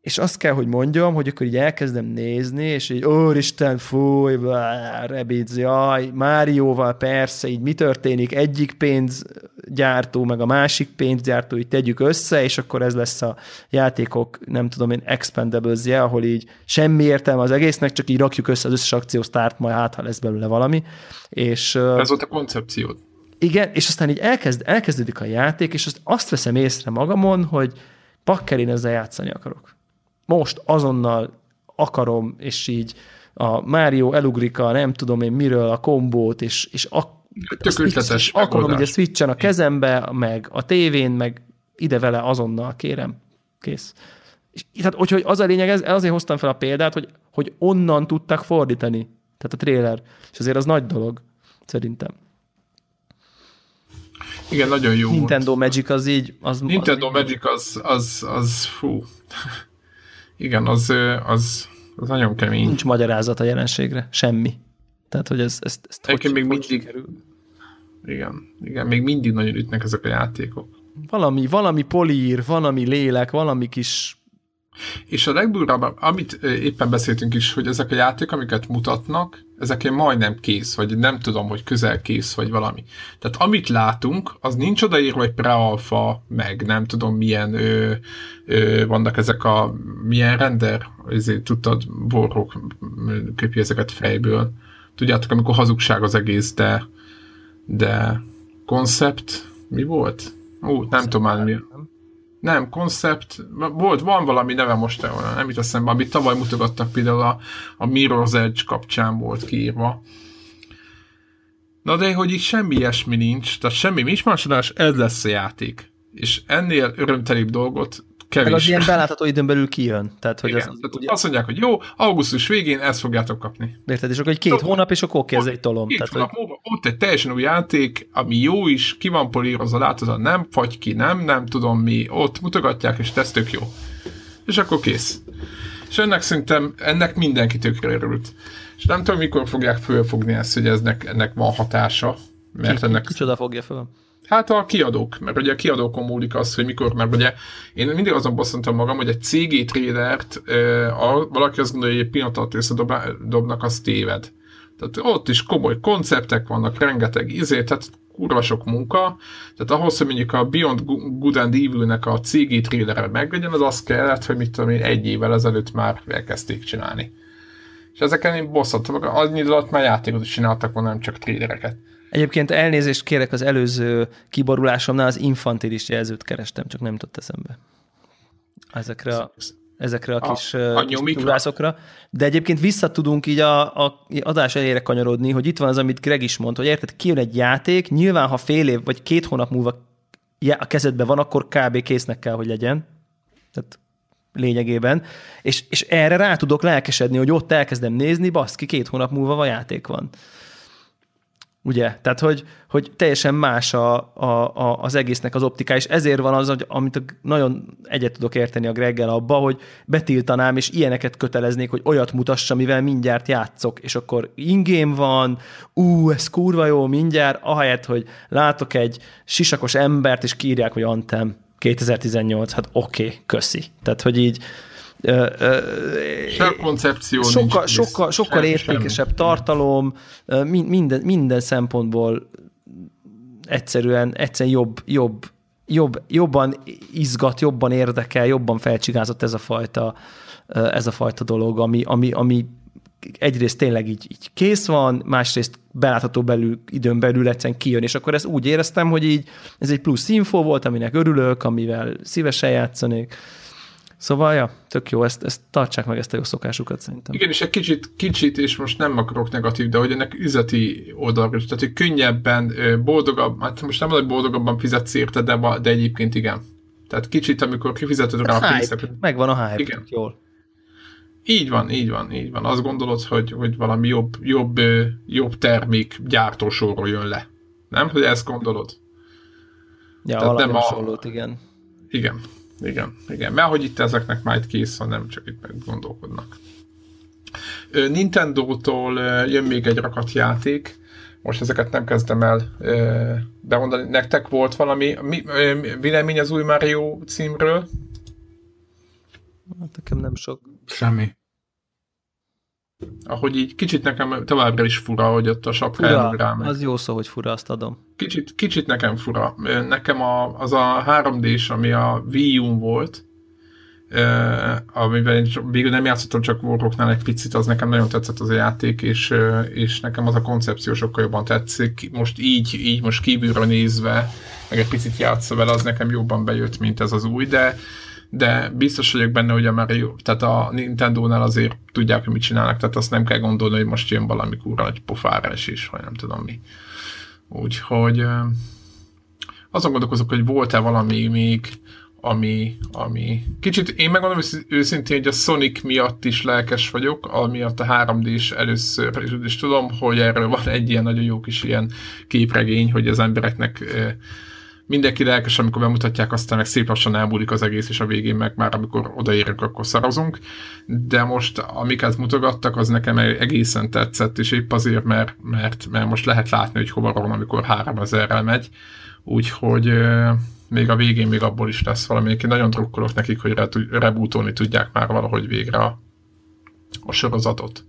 és azt kell, hogy mondjam, hogy akkor így elkezdem nézni, és így, úristen, fúj, Rabbids, jaj, Márióval persze, így mi történik, egyik pénzgyártó, meg a másik pénzgyártó, így tegyük össze, és akkor ez lesz a játékok, nem tudom én, expendables ahol így semmi értelme az egésznek, csak így rakjuk össze az összes akciósztárt, majd hát, ha lesz belőle valami. És, ez volt a koncepciód. Igen, és aztán így elkezd, elkezdődik a játék, és azt, azt veszem észre magamon, hogy pakkerin ezzel játszani akarok most azonnal akarom, és így a Mario elugrik a nem tudom én miről a kombót, és, és a, Tök akarom hogy a switchen a kezembe, meg a tévén, meg ide vele azonnal kérem. Kész. És, tehát, hogy az a lényeg, ez, azért hoztam fel a példát, hogy, hogy onnan tudtak fordítani. Tehát a trailer. És azért az nagy dolog, szerintem. Igen, nagyon jó Nintendo volt. Magic az így... Az, Nintendo az Magic az, az, az, fú. Igen, az, az, az nagyon kemény. Nincs magyarázat a jelenségre, semmi. Tehát, hogy ez, ez, ez hogy, még hogy mindig, kerül. Igen, igen, még mindig nagyon ütnek ezek a játékok. Valami, valami polír, valami lélek, valami kis és a legdurvább, amit éppen beszéltünk is, hogy ezek a játék, amiket mutatnak, ezek majdnem kész, vagy nem tudom, hogy közel kész, vagy valami. Tehát amit látunk, az nincs odaírva, hogy pre-alpha, meg nem tudom milyen ö, ö, vannak ezek a milyen render, ezért tudtad, borrok köpi ezeket fejből. Tudjátok, amikor hazugság az egész, de de koncept, mi volt? Ó, nem tudom már mi. Nem, koncept, volt, van valami neve most, nem itt eszembe, amit tavaly mutogattak például a, a Mirror's Edge kapcsán volt kiírva. Na de hogy itt semmi ilyesmi nincs, tehát semmi nincs másodás, ez lesz a játék. És ennél örömtelibb dolgot kevés. Meg az ilyen belátható időn belül kijön. Tehát, hogy Igen. az, Tehát ugye, azt mondják, hogy jó, augusztus végén ezt fogjátok kapni. érted, és akkor egy két hónap, és akkor oké, ez egy tolom. Két Tehát, hónap hogy, múlva ott egy teljesen új játék, ami jó is, ki van polírozva, látod, a nem fagy ki, nem, nem tudom mi, ott mutogatják, és ez tök jó. És akkor kész. És ennek szerintem, ennek mindenki tökre örült. És nem tudom, mikor fogják fölfogni ezt, hogy eznek, ennek van hatása. Mert ki, ennek, kicsoda fogja föl. Hát a kiadók, mert ugye a kiadókon múlik az, hogy mikor, mert ugye én mindig azon bosszantam magam, hogy egy CG trailert valaki azt gondolja, hogy egy pillanat alatt összedobnak, az téved. Tehát ott is komoly konceptek vannak, rengeteg izé, tehát kurva sok munka. Tehát ahhoz, hogy mondjuk a Beyond Good and Evil-nek a CG trailerre meglegyen, az az kellett, hogy mit tudom én, egy évvel ezelőtt már elkezdték csinálni. És ezeken én bosszantam, annyi alatt már játékot is csináltak volna, nem csak trailereket. Egyébként elnézést kérek az előző kiborulásomnál, az infantilis jelzőt kerestem, csak nem jutott eszembe. Ezekre a, ezekre a, A- kis, a kis túrászokra. De egyébként vissza tudunk így a, a adás elére kanyarodni, hogy itt van az, amit Greg is mondta, hogy érted, kijön egy játék, nyilván ha fél év vagy két hónap múlva a kezedben van, akkor kb. késznek kell, hogy legyen. Tehát lényegében. És, és erre rá tudok lelkesedni, hogy ott elkezdem nézni, baszki, két hónap múlva a játék van. Ugye? Tehát, hogy, hogy teljesen más a, a, a, az egésznek az optiká, és ezért van az, hogy amit nagyon egyet tudok érteni a Greggel abba, hogy betiltanám, és ilyeneket köteleznék, hogy olyat mutassa, mivel mindjárt játszok, és akkor ingame van, ú, ez kurva jó, mindjárt, ahelyett, hogy látok egy sisakos embert, és kiírják, hogy Antem 2018, hát oké, okay, köszi. Tehát, hogy így ö, ö, Se a koncepció sokkal, nincs. sokkal, sokkal Semmi, értékesebb tartalom, minden, minden szempontból egyszerűen, egyszerűen jobb, jobb, jobb, jobban izgat, jobban érdekel, jobban felcsigázott ez a fajta, ez a fajta dolog, ami, ami, ami egyrészt tényleg így, így kész van, másrészt belátható belül, időn belül egyszerűen kijön, és akkor ezt úgy éreztem, hogy így ez egy plusz info volt, aminek örülök, amivel szívesen játszanék. Szóval, ja, tök jó, ezt, ezt tartsák meg ezt a jó szokásukat szerintem. Igen, és egy kicsit, kicsit, és most nem akarok negatív, de hogy ennek üzleti oldalra is, tehát hogy könnyebben, boldogabb, hát most nem mondom, hogy boldogabban fizetsz érte, de, de egyébként igen. Tehát kicsit, amikor kifizeted rá a Hype. pénzt, Megvan a hype, Igen. jól. így van, így van, így van. Azt gondolod, hogy, hogy valami jobb, jobb, jobb termék gyártósorról jön le. Nem? Hogy ezt gondolod? Ja, Tehát valami nem a- igen. Igen, igen, igen. Mert hogy itt ezeknek már itt kész van, nem csak itt meg gondolkodnak. Nintendo-tól jön még egy rakat játék, most ezeket nem kezdem el bemondani. Nektek volt valami mi, vélemény az új Mario címről? Hát nekem nem sok. Semmi. Ahogy így kicsit nekem továbbra is fura, hogy ott a sapkájára Fura, rámegy. az jó szó, hogy fura, azt adom. Kicsit, kicsit nekem fura. Nekem a, az a 3D-s, ami a Wii U volt, ö, amiben én végül nem játszottam, csak Warhawknál egy picit, az nekem nagyon tetszett az a játék, és, és nekem az a koncepció sokkal jobban tetszik. Most így, így most kívülről nézve, meg egy picit játszva vele, az nekem jobban bejött, mint ez az új, de de biztos vagyok benne, hogy a Mario, tehát a Nintendo-nál azért tudják, hogy mit csinálnak, tehát azt nem kell gondolni, hogy most jön valami kurva nagy pofárás is, vagy nem tudom mi. Úgyhogy azon gondolkozok, hogy volt-e valami még, ami, ami... Kicsit én megmondom ősz- őszintén, hogy a Sonic miatt is lelkes vagyok, amiatt a 3D-s először, és, tudom, hogy erről van egy ilyen nagyon jó kis ilyen képregény, hogy az embereknek mindenki lelkes, amikor bemutatják, aztán meg szép lassan elmúlik az egész, és a végén meg már amikor odaérünk, akkor szarozunk. De most, amiket mutogattak, az nekem egészen tetszett, és épp azért, mert, mert, mert most lehet látni, hogy hova van, amikor 3000-rel megy. Úgyhogy ö, még a végén még abból is lesz valami. Én nagyon drukkolok nekik, hogy re- rebootolni tudják már valahogy végre a, a sorozatot.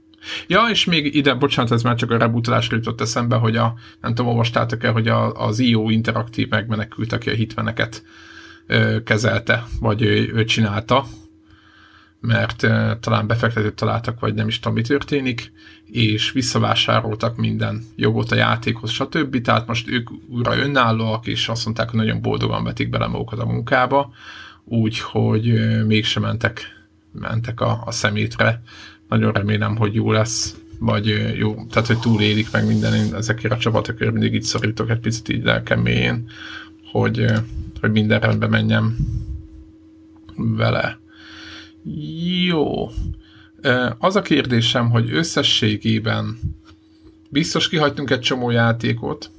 Ja, és még ide, bocsánat, ez már csak a rebootolásra jutott eszembe, hogy a, nem tudom, olvastátok-e, hogy a, az IO Interaktív megmenekült, aki a hitmeneket ö, kezelte, vagy ő, ő csinálta, mert ö, talán befektetőt találtak, vagy nem is tudom, mi történik, és visszavásároltak minden jogot a játékhoz, stb. Tehát most ők újra önállóak, és azt mondták, hogy nagyon boldogan vetik bele magukat a munkába, úgyhogy mégsem mentek, mentek a, a szemétre. Nagyon remélem, hogy jó lesz, vagy jó, tehát hogy túlélik meg minden, én ezekért a csapatokért mindig így szorítok egy picit így lelkem mélyén, hogy, hogy minden rendbe menjen. vele. Jó. Az a kérdésem, hogy összességében biztos kihagytunk egy csomó játékot,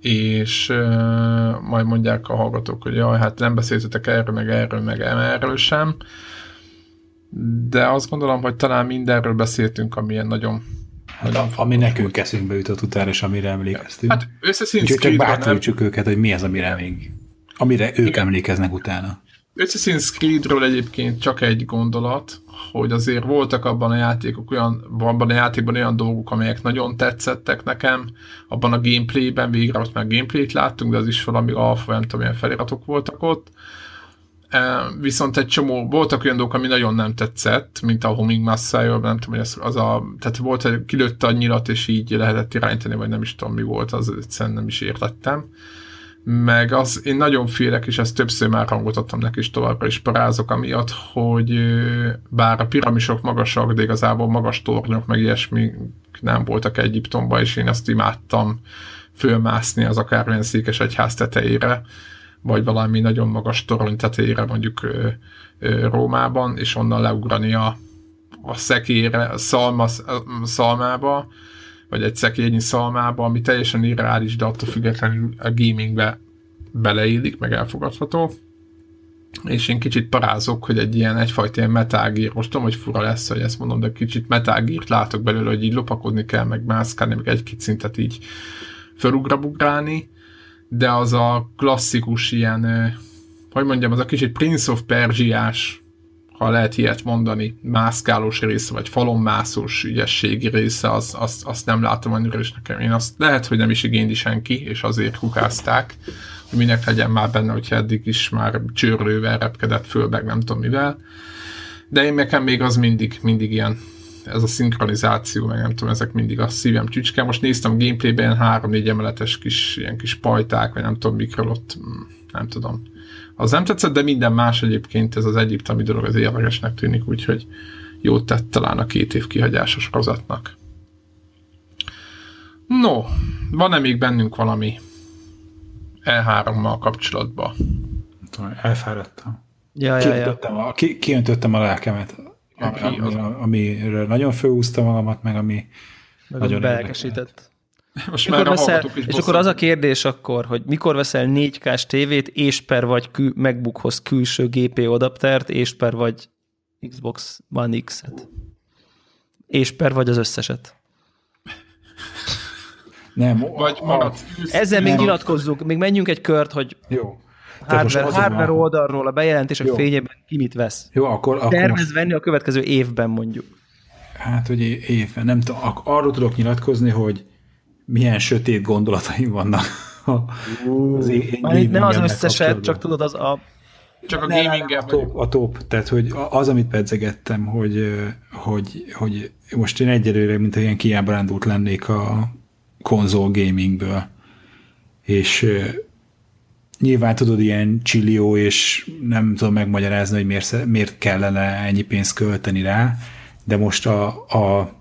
és uh, majd mondják a hallgatók, hogy jaj, hát nem beszéltetek erről, meg erről, meg erről sem, de azt gondolom, hogy talán mindenről beszéltünk, amilyen nagyon Hát a, ami nekünk eszünkbe jutott utána, és amire emlékeztünk. Hát Úgyhogy csak bátorítsuk őket, hogy mi az, amire még, amire ők Igen. emlékeznek utána. Assassin's Creedről egyébként csak egy gondolat, hogy azért voltak abban a játékok olyan, abban a játékban olyan dolgok, amelyek nagyon tetszettek nekem, abban a gameplayben, végre ott már gameplayt láttunk, de az is valami alfa, nem tudom, milyen feliratok voltak ott. Viszont egy csomó, voltak olyan dolgok, ami nagyon nem tetszett, mint a Homing Messiah, nem tudom, hogy az, az a, tehát volt, hogy kilőtte a nyilat, és így lehetett irányítani, vagy nem is tudom, mi volt, az egyszerűen nem is értettem. Meg az, én nagyon félek, és ezt többször már hangot adtam neki is továbbra is parázok amiatt, hogy bár a piramisok magasak, de igazából magas tornyok, meg ilyesmi nem voltak Egyiptomban, és én azt imádtam fölmászni az akármilyen székes egyház tetejére, vagy valami nagyon magas torony tetejére mondjuk Rómában, és onnan leugrani a, a szekére, a szalma, a szalmába, vagy egy szekényi szalmába, ami teljesen irreális, de attól függetlenül a gamingbe beleillik, meg elfogadható. És én kicsit parázok, hogy egy ilyen egyfajta ilyen metágír, most tudom, hogy fura lesz, hogy ezt mondom, de kicsit metágírt látok belőle, hogy így lopakodni kell, meg mászkálni, meg egy-két szintet így felugrabugrálni, de az a klasszikus ilyen, hogy mondjam, az a kicsit Prince of Persiás ha lehet ilyet mondani, mászkálós része, vagy falonmászós ügyességi része, az, azt, azt nem látom annyira is nekem. Én azt lehet, hogy nem is igényli senki, és azért kukázták, hogy minek legyen már benne, hogyha eddig is már csőrlővel repkedett föl, meg nem tudom mivel. De én nekem még az mindig, mindig ilyen ez a szinkronizáció, meg nem tudom, ezek mindig a szívem csücske. Most néztem gameplayben három-négy emeletes kis, ilyen kis pajták, vagy nem tudom mikről ott, mm, nem tudom az nem tetszett, de minden más egyébként ez az egyiptomi dolog az érdekesnek tűnik, úgyhogy jót tett talán a két év kihagyásos rozatnak. No, van-e még bennünk valami E3-mal kapcsolatban? Elfáradtam. Ja, ja, ja. A, ki, kiöntöttem a lelkemet, ami, ami, amiről nagyon fölhúztam magamat, meg ami meg nagyon belkesített. Most mikor már veszel, is És akkor az a kérdés akkor, hogy mikor veszel 4K-s tévét, és per vagy kül, MacBookhoz külső GPU adaptert, és per vagy Xbox One X-et. És per vagy az összeset. Nem. Vagy magad. Ezzel még nyilatkozzunk, még menjünk egy kört, hogy Jó. Hardware, hardware oldalról a bejelentések Jó. fényében ki mit vesz. Jó, akkor... akkor Tervez most... venni a következő évben mondjuk. Hát, hogy évben, nem tudom, arról tudok nyilatkozni, hogy milyen sötét gondolataim vannak. az én, nem az összeset, csak tudod, az a csak a gaming a top, a top, tehát hogy az, amit pedzegettem, hogy, hogy, hogy most én egyelőre, mint ilyen kiábrándult lennék a konzol gamingből, és nyilván tudod, ilyen csillió, és nem tudom megmagyarázni, hogy miért, miért kellene ennyi pénzt költeni rá, de most a, a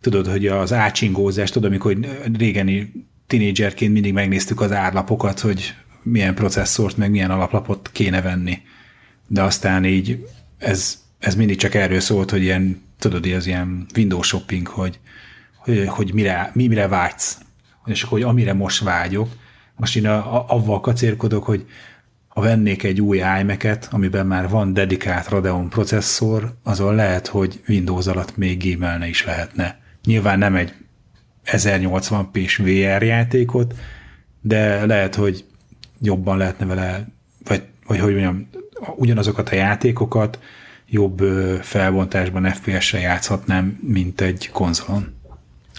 tudod, hogy az ácsingózás, tudod, amikor régeni tinédzserként mindig megnéztük az árlapokat, hogy milyen processzort, meg milyen alaplapot kéne venni. De aztán így ez, ez mindig csak erről szólt, hogy ilyen, tudod, az ilyen Windows shopping, hogy, hogy, hogy mire, mi, mire vágysz. És akkor, hogy amire most vágyok, most én a, a, avval kacérkodok, hogy ha vennék egy új iMac-et, amiben már van dedikált Radeon processzor, azon lehet, hogy Windows alatt még gmailne is lehetne. Nyilván nem egy 1080p-s VR játékot, de lehet, hogy jobban lehetne vele, vagy, vagy hogy mondjam, ugyanazokat a játékokat jobb felbontásban FPS-sel játszhatnám, mint egy konzolon.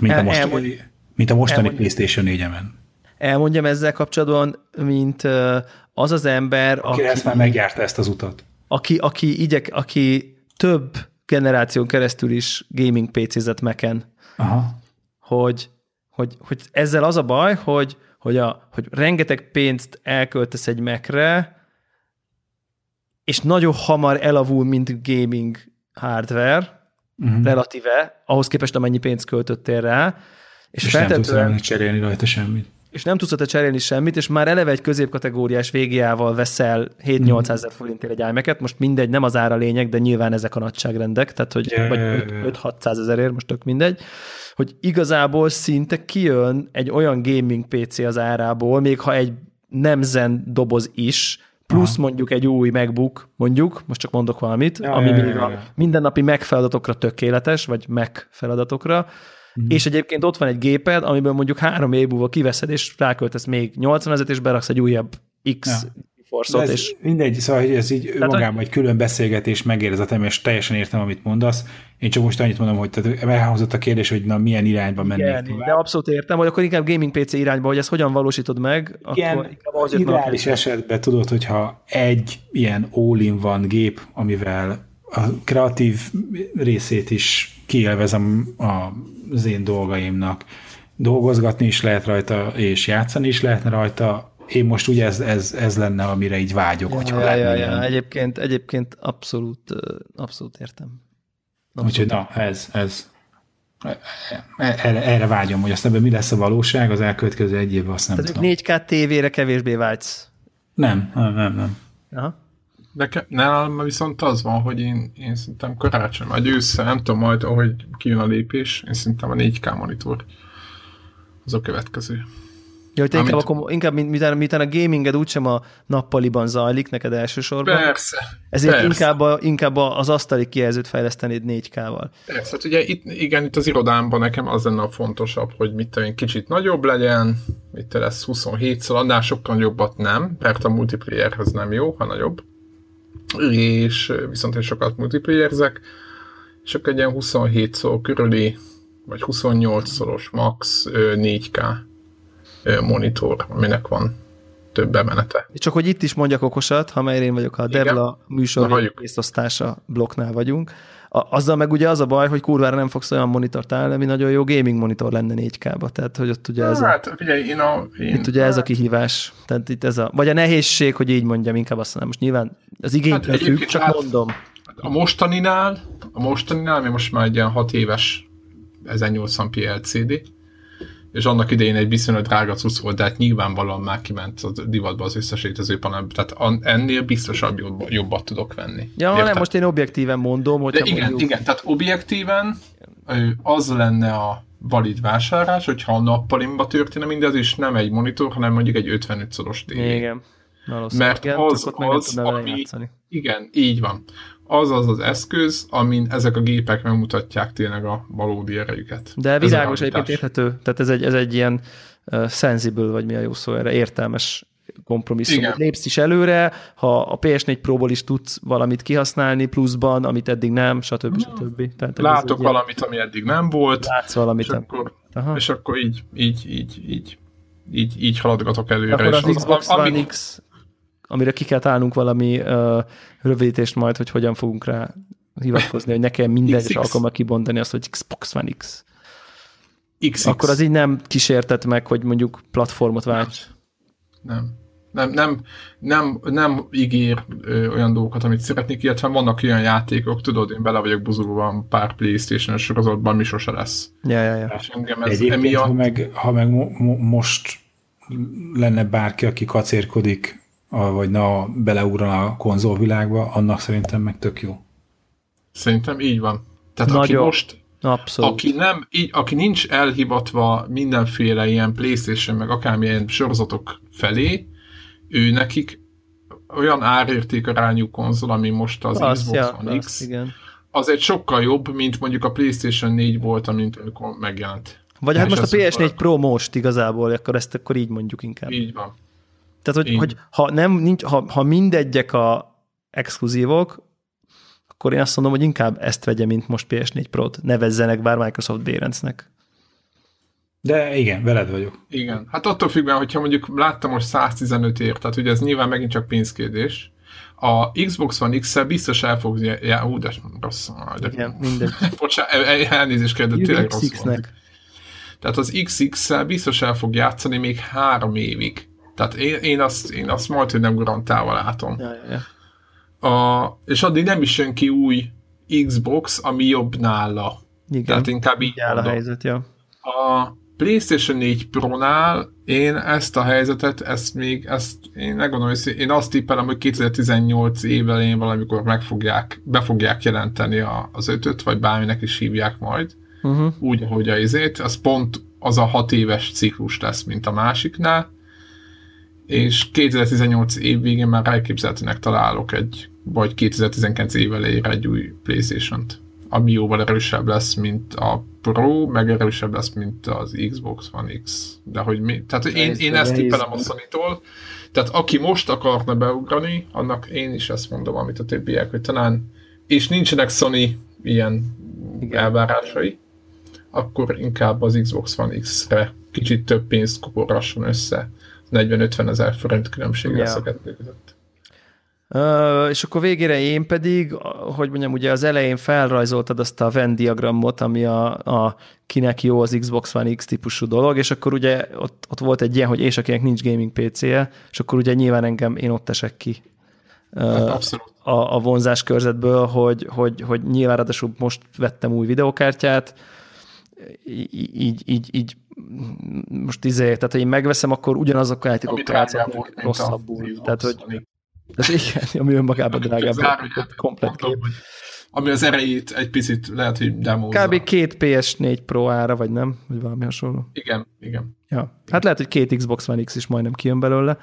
Mint a, most, elmond, mint a mostani PlayStation 4-emen. Elmondjam ezzel kapcsolatban, mint az az ember, aki, aki ezt már megjárta ezt az utat. Aki, aki, igyek, aki több generáción keresztül is gaming PC-zett meken, Aha. Hogy, hogy, hogy ezzel az a baj, hogy, hogy, a, hogy rengeteg pénzt elköltesz egy mekre, és nagyon hamar elavul, mint gaming hardware, uh-huh. relatíve, ahhoz képest amennyi pénzt költöttél rá, és, és nem tudsz cserélni rajta semmit. És nem tudsz ott cserélni semmit, és már eleve egy középkategóriás VGA-val veszel 7-800 ezer forintért egy imac most mindegy, nem az ára lényeg, de nyilván ezek a nagyságrendek, tehát hogy Ja, vagy ja, ja, ja. 5-600 ezerért, most tök mindegy, hogy igazából szinte kijön egy olyan gaming PC az árából, még ha egy nem zen doboz is, plusz Aha. mondjuk egy új MacBook, mondjuk, most csak mondok valamit, Ja, ami ja, ja, a ja. mindennapi Mac feladatokra tökéletes, vagy Mac feladatokra, Mhm. és egyébként ott van egy géped, amiből mondjuk három év múlva kiveszed, és ráköltesz még 80 ezeret, és beraksz egy újabb X Ja. és mindegy, szóval hogy ez így önmagában egy külön beszélgetés megérzetem, és teljesen értem, amit mondasz. Én csak most annyit mondom, hogy tehát elhangzott a kérdés, hogy na milyen irányba mennék igen, tovább. de abszolút értem, hogy akkor inkább gaming PC irányba, hogy ezt hogyan valósítod meg, akkor Igen, inkább ahhoz jött meg a ideális esetben tudod, hogyha egy ilyen all van gép, amivel a kreatív részét is kielvezem az én dolgaimnak, dolgozgatni is lehet rajta, és játszani is lehetne rajta. Én most ugye ez, ez, ez lenne, amire így vágyok, hogyha Ja, ja, lenne ja, egyébként, egyébként abszolút, abszolút értem. Abszolút. Úgyhogy na, ez, ez. Erre, erre vágyom, hogy aztán ebben mi lesz a valóság az elkövetkező egy évben, azt nem Tehát tudom. 4K tévére kevésbé vágysz. Nem, nem, nem, nem. Aha. Nekem, nálam viszont az van, hogy én, én szerintem karácsony, vagy ősszel, nem tudom majd, ahogy kijön a lépés, én szerintem a 4K monitor az a következő. Ja, hogy te Amit- inkább, akkor, inkább miután, miután a gaminged úgysem a nappaliban zajlik neked elsősorban, Persze. ezért persze. inkább, a, inkább az asztali kijelzőt fejlesztenéd 4K-val. Persze, hát ugye itt, igen, itt az irodámban nekem az lenne a fontosabb, hogy mit tudom kicsit nagyobb legyen, mit lesz 27-szor, annál sokkal nagyobbat nem, mert a multiplayerhez nem jó, ha nagyobb. És viszont én sokat multiplayerzek, és akkor egy ilyen 27-szor körüli, vagy 28-szoros max ö, 4K ö, monitor, aminek van több emenete. És csak hogy itt is mondjak okosat, ha már én vagyok a Na, műsor részosztása blokknál vagyunk. A, azzal meg ugye az a baj, hogy kurvára nem fogsz olyan monitort állni, ami nagyon jó gaming monitor lenne 4K-ba. Tehát, hogy ott ugye ez a, Hát, figyelj, én a... Én, itt ugye ez a kihívás. Tehát itt ez a, vagy a nehézség, hogy így mondjam, inkább azt mondom. Most nyilván az igénytől Hát függ, csak hát- mondom. A mostaninál, a mostaninál, ami most már egy ilyen 6 éves 1080p LCD, és annak idején egy viszonylag drága cucc volt, de hát nyilvánvalóan már kiment a divatba az összes létező panel, tehát ennél biztosabb jobb, jobbat tudok venni. Ja, Érted? nem, most én objektíven mondom, hogy De igen, igen, tehát objektíven az lenne a valid vásárlás, hogyha a nappalimba történne mindez, és nem egy monitor, hanem mondjuk egy 55 szoros tévé. Igen. Valószínűleg. Mert igen, az- az, vele ami- játszani. Igen, így van. Az az az eszköz, amin ezek a gépek megmutatják tényleg a valódi erejüket. De világos egyébként érthető. Tehát ez egy, ez egy ilyen uh, sensible, vagy mi a jó szó erre, értelmes kompromisszum. Igen. Hogy Lépsz is előre, ha a PS4 Pro-ból is tudsz valamit kihasználni pluszban, amit eddig nem, stb. stb. Tehát ez Látok egy ilyen- valamit, ami eddig nem volt, Látsz valamit. és akkor, Aha. és akkor így, így, így, így, így, így haladgatok előre. Akkor az Xbox ami- One X, amire ki kell találnunk valami uh, rövidítést majd, hogy hogyan fogunk rá hivatkozni, hogy nekem minden egyes alkalommal kibontani azt, hogy Xbox One X. XX. Akkor az így nem kísértet meg, hogy mondjuk platformot válts. Nem. Nem, nem, nem, nem ígér ö, olyan dolgokat, amit szeretnék, illetve vannak olyan játékok, tudod, én bele vagyok buzulva pár Playstation-es sorozatban, mi sose lesz. Ja, ja, ja. És engem ez Egyébként, emiatt... ha meg, ha meg mo- mo- most lenne bárki, aki kacérkodik, vagy na beleugran a konzolvilágba, annak szerintem meg tök jó. Szerintem így van. Tehát aki Nagyon. most, Abszolút. aki, nem, így, aki nincs elhivatva mindenféle ilyen Playstation, meg akármilyen sorozatok felé, ő nekik olyan árérték arányú konzol, ami most az Az, Xbox ja, One az, X, igen. az egy sokkal jobb, mint mondjuk a Playstation 4 volt, amint amikor megjelent. Vagy hát most a ez- PS4 Pro most igazából, akkor ezt akkor így mondjuk inkább. Így van. Tehát, hogy, hogy ha, nem, nincs, ha, ha mindegyek a exkluzívok, akkor én azt mondom, hogy inkább ezt vegye, mint most PS4 Pro-t. Nevezzenek bár Microsoft Bérencnek. De igen, veled vagyok. Igen. Hát attól függően, hogyha mondjuk láttam most 115 ért, tehát ugye ez nyilván megint csak pénzkérdés. A Xbox One X-szel biztos el fog... Ja, ú, de rossz. De, Igen, mindegy. *laughs* Bocsánat, el- elnézést kérdezett, tényleg rossz. Tehát az XX-szel biztos el fog játszani még három évig. Tehát én, én, azt, én azt majd, hogy nem garantálva látom. Ja, ja, ja. A, és addig nem is jön ki új Xbox, ami jobb nála. Igen, Tehát inkább így áll a helyzet, ja. A, PlayStation 4 Pro-nál én ezt a helyzetet, ezt még, ezt én megmondom, hogy én azt tippelem, hogy 2018 év elején valamikor meg fogják, be fogják jelenteni a, az ötöt, vagy bárminek is hívják majd, uh-huh. úgy, ahogy a izét, az pont az a hat éves ciklus lesz, mint a másiknál, és 2018 év végén már elképzelhetőnek találok egy, vagy 2019 év elejére egy új Playstation-t, ami jóval erősebb lesz, mint a Pro, meg erősebb lesz, mint az Xbox One X. De hogy mi, tehát én, én ezt tippelem a sony -tól. Tehát aki most akarna beugrani, annak én is ezt mondom, amit a többiek, hogy talán, és nincsenek Sony ilyen Igen. elvárásai, akkor inkább az Xbox One X-re kicsit több pénzt kuporasson össze. 40-50 ezer forint különbség yeah. lesz a kettő között. Uh, és akkor végére én pedig, hogy mondjam, ugye az elején felrajzoltad azt a Venn diagramot, ami a, a kinek jó az Xbox One X típusú dolog, és akkor ugye ott, ott volt egy ilyen, hogy és akinek nincs gaming PC-je, és akkor ugye nyilván engem, én ott esek ki. Uh, a, a vonzás körzetből, hogy, hogy, hogy nyilván ráadásul most vettem új videokártyát, így, így, így most izé, tehát hogy én megveszem, akkor ugyanazok a játékok játszok rosszabbul. Tehát, hogy ez *laughs* igen, ami önmagában drágább. Komplet kép. Ami az erejét egy picit lehet, hogy demózza. Kb. két PS4 Pro ára, vagy nem? Vagy valami hasonló. Igen, igen. Ja. Hát lehet, hogy két Xbox One X is majdnem kijön belőle,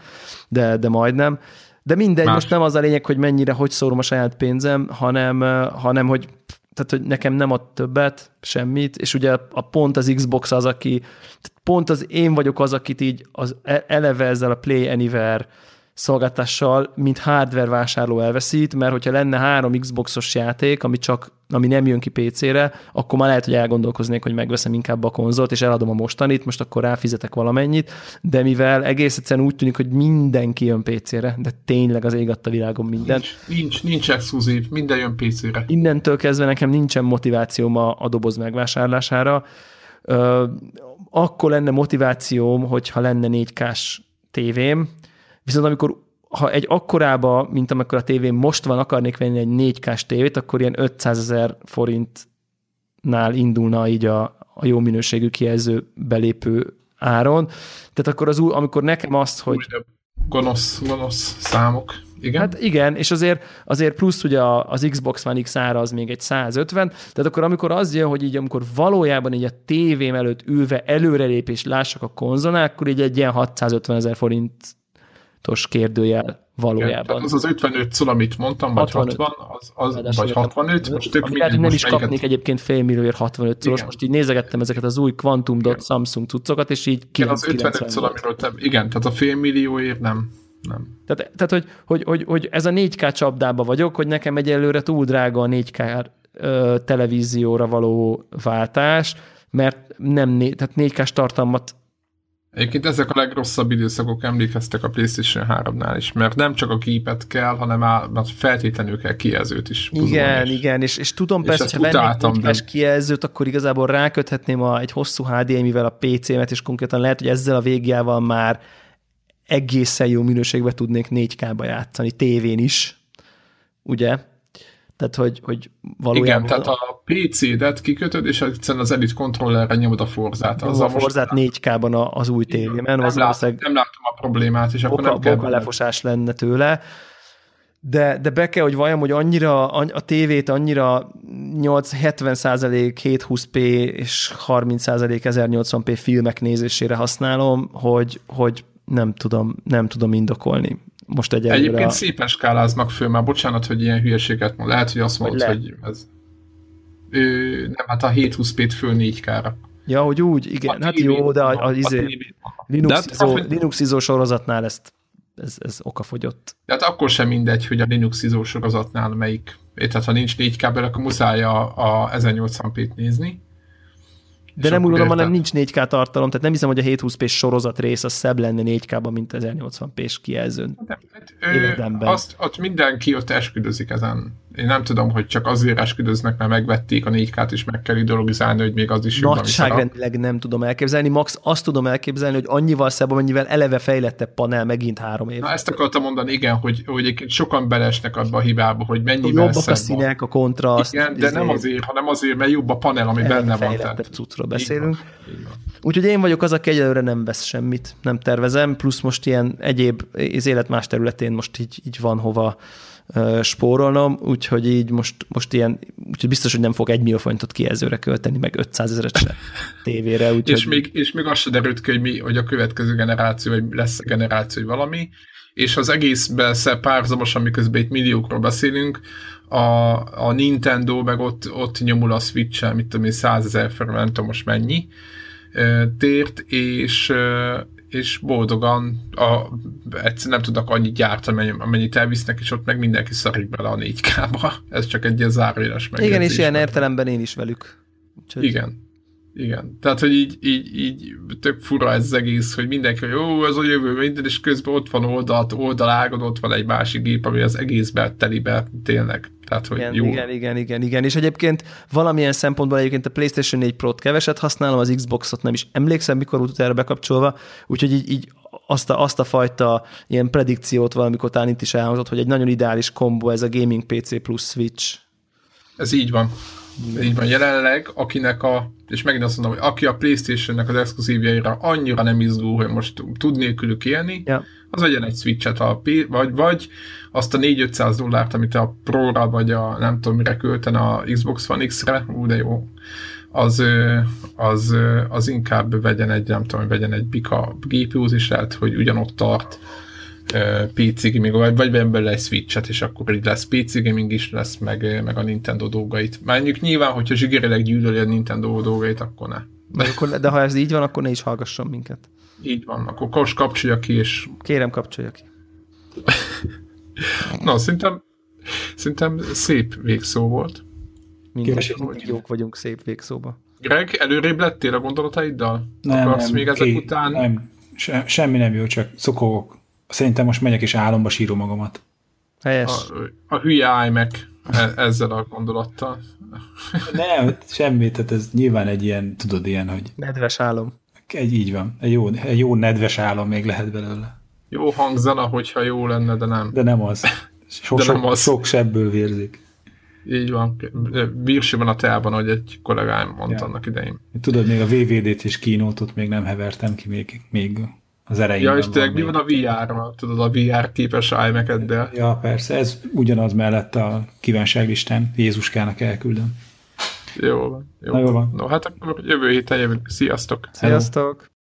de, de majdnem. De mindegy, Más. most nem az a lényeg, hogy mennyire, hogy szórom a saját pénzem, hanem, hanem hogy tehát, hogy nekem nem ad többet, semmit, és ugye a pont az Xbox az, aki, pont az én vagyok az, akit így az e, eleve ezzel a Play Anywhere szolgáltással, mint hardware vásárló elveszít, mert hogyha lenne három Xboxos játék, ami csak ami nem jön ki PC-re, akkor már lehet, hogy elgondolkoznék, hogy megveszem inkább a konzolt, és eladom a mostanit, most akkor ráfizetek valamennyit, de mivel egész egyszerűen úgy tűnik, hogy mindenki jön PC-re, de tényleg az ég a világon minden. Nincs, nincs, nincs exkluzív, minden jön PC-re. Innentől kezdve nekem nincsen motivációm a, a doboz megvásárlására. Ö, akkor lenne motivációm, hogyha lenne 4K-s tévém, Viszont amikor ha egy akkorába, mint amikor a tévém most van, akarnék venni egy 4K-s tévét, akkor ilyen 500 ezer forintnál indulna így a, a jó minőségű kijelző belépő áron. Tehát akkor az új, amikor nekem azt, hogy... Gonosz, gonosz számok. Igen? Hát igen, és azért, azért plusz ugye az Xbox One X ára az még egy 150, tehát akkor amikor az jön, hogy így amikor valójában így a tévém előtt ülve előrelépés lássak a konzolnál, akkor így egy ilyen 650 ezer forint tos kérdőjel valójában. Igen, az az 55 szól, amit mondtam, vagy 65. 60, az, az, vagy 65, most tök mindegy. Nem is melyiket... kapnék egyébként félmillióért 65 szoros, most így nézegettem ezeket az új Quantum Dot Samsung cuccokat, és így Igen, az 55 szól, amiről te, igen, tehát a félmillióért nem. Nem. Tehát, tehát hogy, hogy, hogy, hogy, ez a 4K csapdába vagyok, hogy nekem egyelőre túl drága a 4K ö, televízióra való váltás, mert nem, tehát 4K-s tartalmat Egyébként ezek a legrosszabb időszakok emlékeztek a PlayStation 3-nál is, mert nem csak a gépet kell, hanem mert feltétlenül kell kijelzőt is. Igen, is. igen, és, és tudom és persze, hogy ha vennék kijelzőt, akkor igazából ráköthetném a, egy hosszú HDMI-vel a PC-met, és konkrétan lehet, hogy ezzel a végjával már egészen jó minőségben tudnék 4K-ba játszani, tévén is, ugye? Tehát, hogy, hogy valójában... Igen, tehát a PC-det kikötöd, és egyszerűen az Elite controllerre nyomod a forzát. Az a forzát 4K-ban az új tévében. Nem, az lát, nem látom a problémát, és boka, akkor nem kell... Boka lefosás lenne tőle. De, de be kell, hogy valljam, hogy annyira a tévét annyira 8-70 százalék 720p és 30 százalék 1080p filmek nézésére használom, hogy, hogy nem tudom, nem tudom indokolni most egy Egyébként a... szépen skáláznak föl, már bocsánat, hogy ilyen hülyeséget mond. Lehet, hogy azt mondod, hogy, hogy ez... Ő, nem, hát a 720p-t föl 4K-ra. Ja, hogy úgy, igen, a hát jó, de az, az izé, Linux, izó, hogy... Linux izó sorozatnál ezt, ez, ez okafogyott. Tehát akkor sem mindegy, hogy a Linux izó sorozatnál melyik, tehát ha nincs 4K, akkor muszáj a, a 1080p-t nézni. De nem úgy hanem nincs 4K tartalom, tehát nem hiszem, hogy a 720p sorozat rész az szebb lenne 4K-ban, mint 1080p-s kijelzőn. Hát, ő, azt, ott mindenki ott esküdözik ezen. Én nem tudom, hogy csak azért esküdöznek, mert megvették a 4K-t, és meg kell ideologizálni, hogy még az is jobban Nagyságrendileg nem tudom elképzelni. Max azt tudom elképzelni, hogy annyival szebb, amennyivel eleve fejlettebb panel megint három év. Na ezt akartam mondani, igen, hogy, hogy sokan belesnek abba a hibába, hogy mennyivel Jobbak a színek, a kontraszt. Igen, de nem azért, hanem azért, mert jobb a panel, ami benne van. Tehát. cuccról beszélünk. Úgyhogy én vagyok az, aki egyelőre nem vesz semmit, nem tervezem, plusz most ilyen egyéb, az élet más területén most így, így van hova spórolnom, úgyhogy így most, most ilyen, úgyhogy biztos, hogy nem fog egy millió forintot kijelzőre költeni, meg 500 ezeret se tévére. *laughs* Úgyhogy... és, még, és még azt se derült ki, hogy, mi, hogy a következő generáció, vagy lesz a generáció, vagy valami, és az egészben párzamosan, miközben itt milliókról beszélünk, a, a Nintendo meg ott, ott nyomul a Switch-el, mit tudom én, 100 ezer nem tudom most mennyi tért, és, és boldogan a, egyszer nem tudnak annyit gyártani, amennyit elvisznek, és ott meg mindenki szarik bele a 4K-ba. *laughs* Ez csak egy ilyen zárójeles Igen, és ilyen értelemben én is velük. Úgyhogy... Igen. Igen. Tehát, hogy így, így, így tök fura ez az egész, hogy mindenki, hogy jó, ez a jövő, minden, és közben ott van oldalt, oldalágod, ott van egy másik gép, ami az egészbe telibe tényleg. Tehát, hogy igen, jó. igen, igen, igen, igen. És egyébként valamilyen szempontból egyébként a PlayStation 4 Pro-t keveset használom, az Xboxot nem is emlékszem, mikor volt erre bekapcsolva, úgyhogy így, így azt a, azt a fajta ilyen predikciót valamikor talán itt is elhangzott, hogy egy nagyon ideális kombo ez a gaming PC plusz Switch. Ez így van. Így van, jelenleg, akinek a, és megint azt mondom, hogy aki a Playstation-nek az exkluzívjaira annyira nem izgul, hogy most tud nélkülük élni, ja. az vegyen egy Switch-et, a vagy, vagy azt a 4-500 dollárt, amit a Pro-ra, vagy a nem tudom mire költen a Xbox One X-re, ú, de jó, az, az, az inkább vegyen egy, nem tudom, vegyen egy Bika lehet, hogy ugyanott tart, PC gaming, vagy, vagy belőle egy Switch-et, és akkor így lesz PC gaming is lesz, meg, meg a Nintendo dolgait. Mondjuk nyilván, hogyha zsigerileg gyűlöli a Nintendo dolgait, akkor ne. De, akkor, de ha ez így van, akkor ne is hallgasson minket. Így van, akkor most kapcsolja ki, és... Kérem, kapcsolja ki. *laughs* Na, szerintem, szerintem szép végszó volt. Mindig, mindig jók vagyunk szép végszóba. Greg, előrébb lettél a gondolataiddal? Nem, Akarsz nem, még ezek ki, után? Nem, se, semmi nem jó, csak szokogok. Szerintem most megyek és álomba sírom magamat. Helyes. A, a hülye iMac e, ezzel a gondolattal. Nem, semmi, tehát ez nyilván egy ilyen, tudod, ilyen, hogy... Nedves álom. Egy, így van. Egy jó, egy jó nedves álom még lehet belőle. Jó hangzana, hogyha jó lenne, de nem. De nem az. So, de nem az. Sok sebből vérzik. Így van. Virsi van a teában, hogy egy kollégám mondta ja. annak idején. Tudod, még a VVD-t és kínótot még nem hevertem ki, még, még az erejében Ja, és tényleg mi van a VR-ra? Tudod, a VR képes imac de Ja, persze, ez ugyanaz mellett a kívánságlistán Jézuskának elküldöm. Jó van. Jó, Na, jó van. No, hát akkor jövő héten jövünk. Sziasztok! Sziasztok!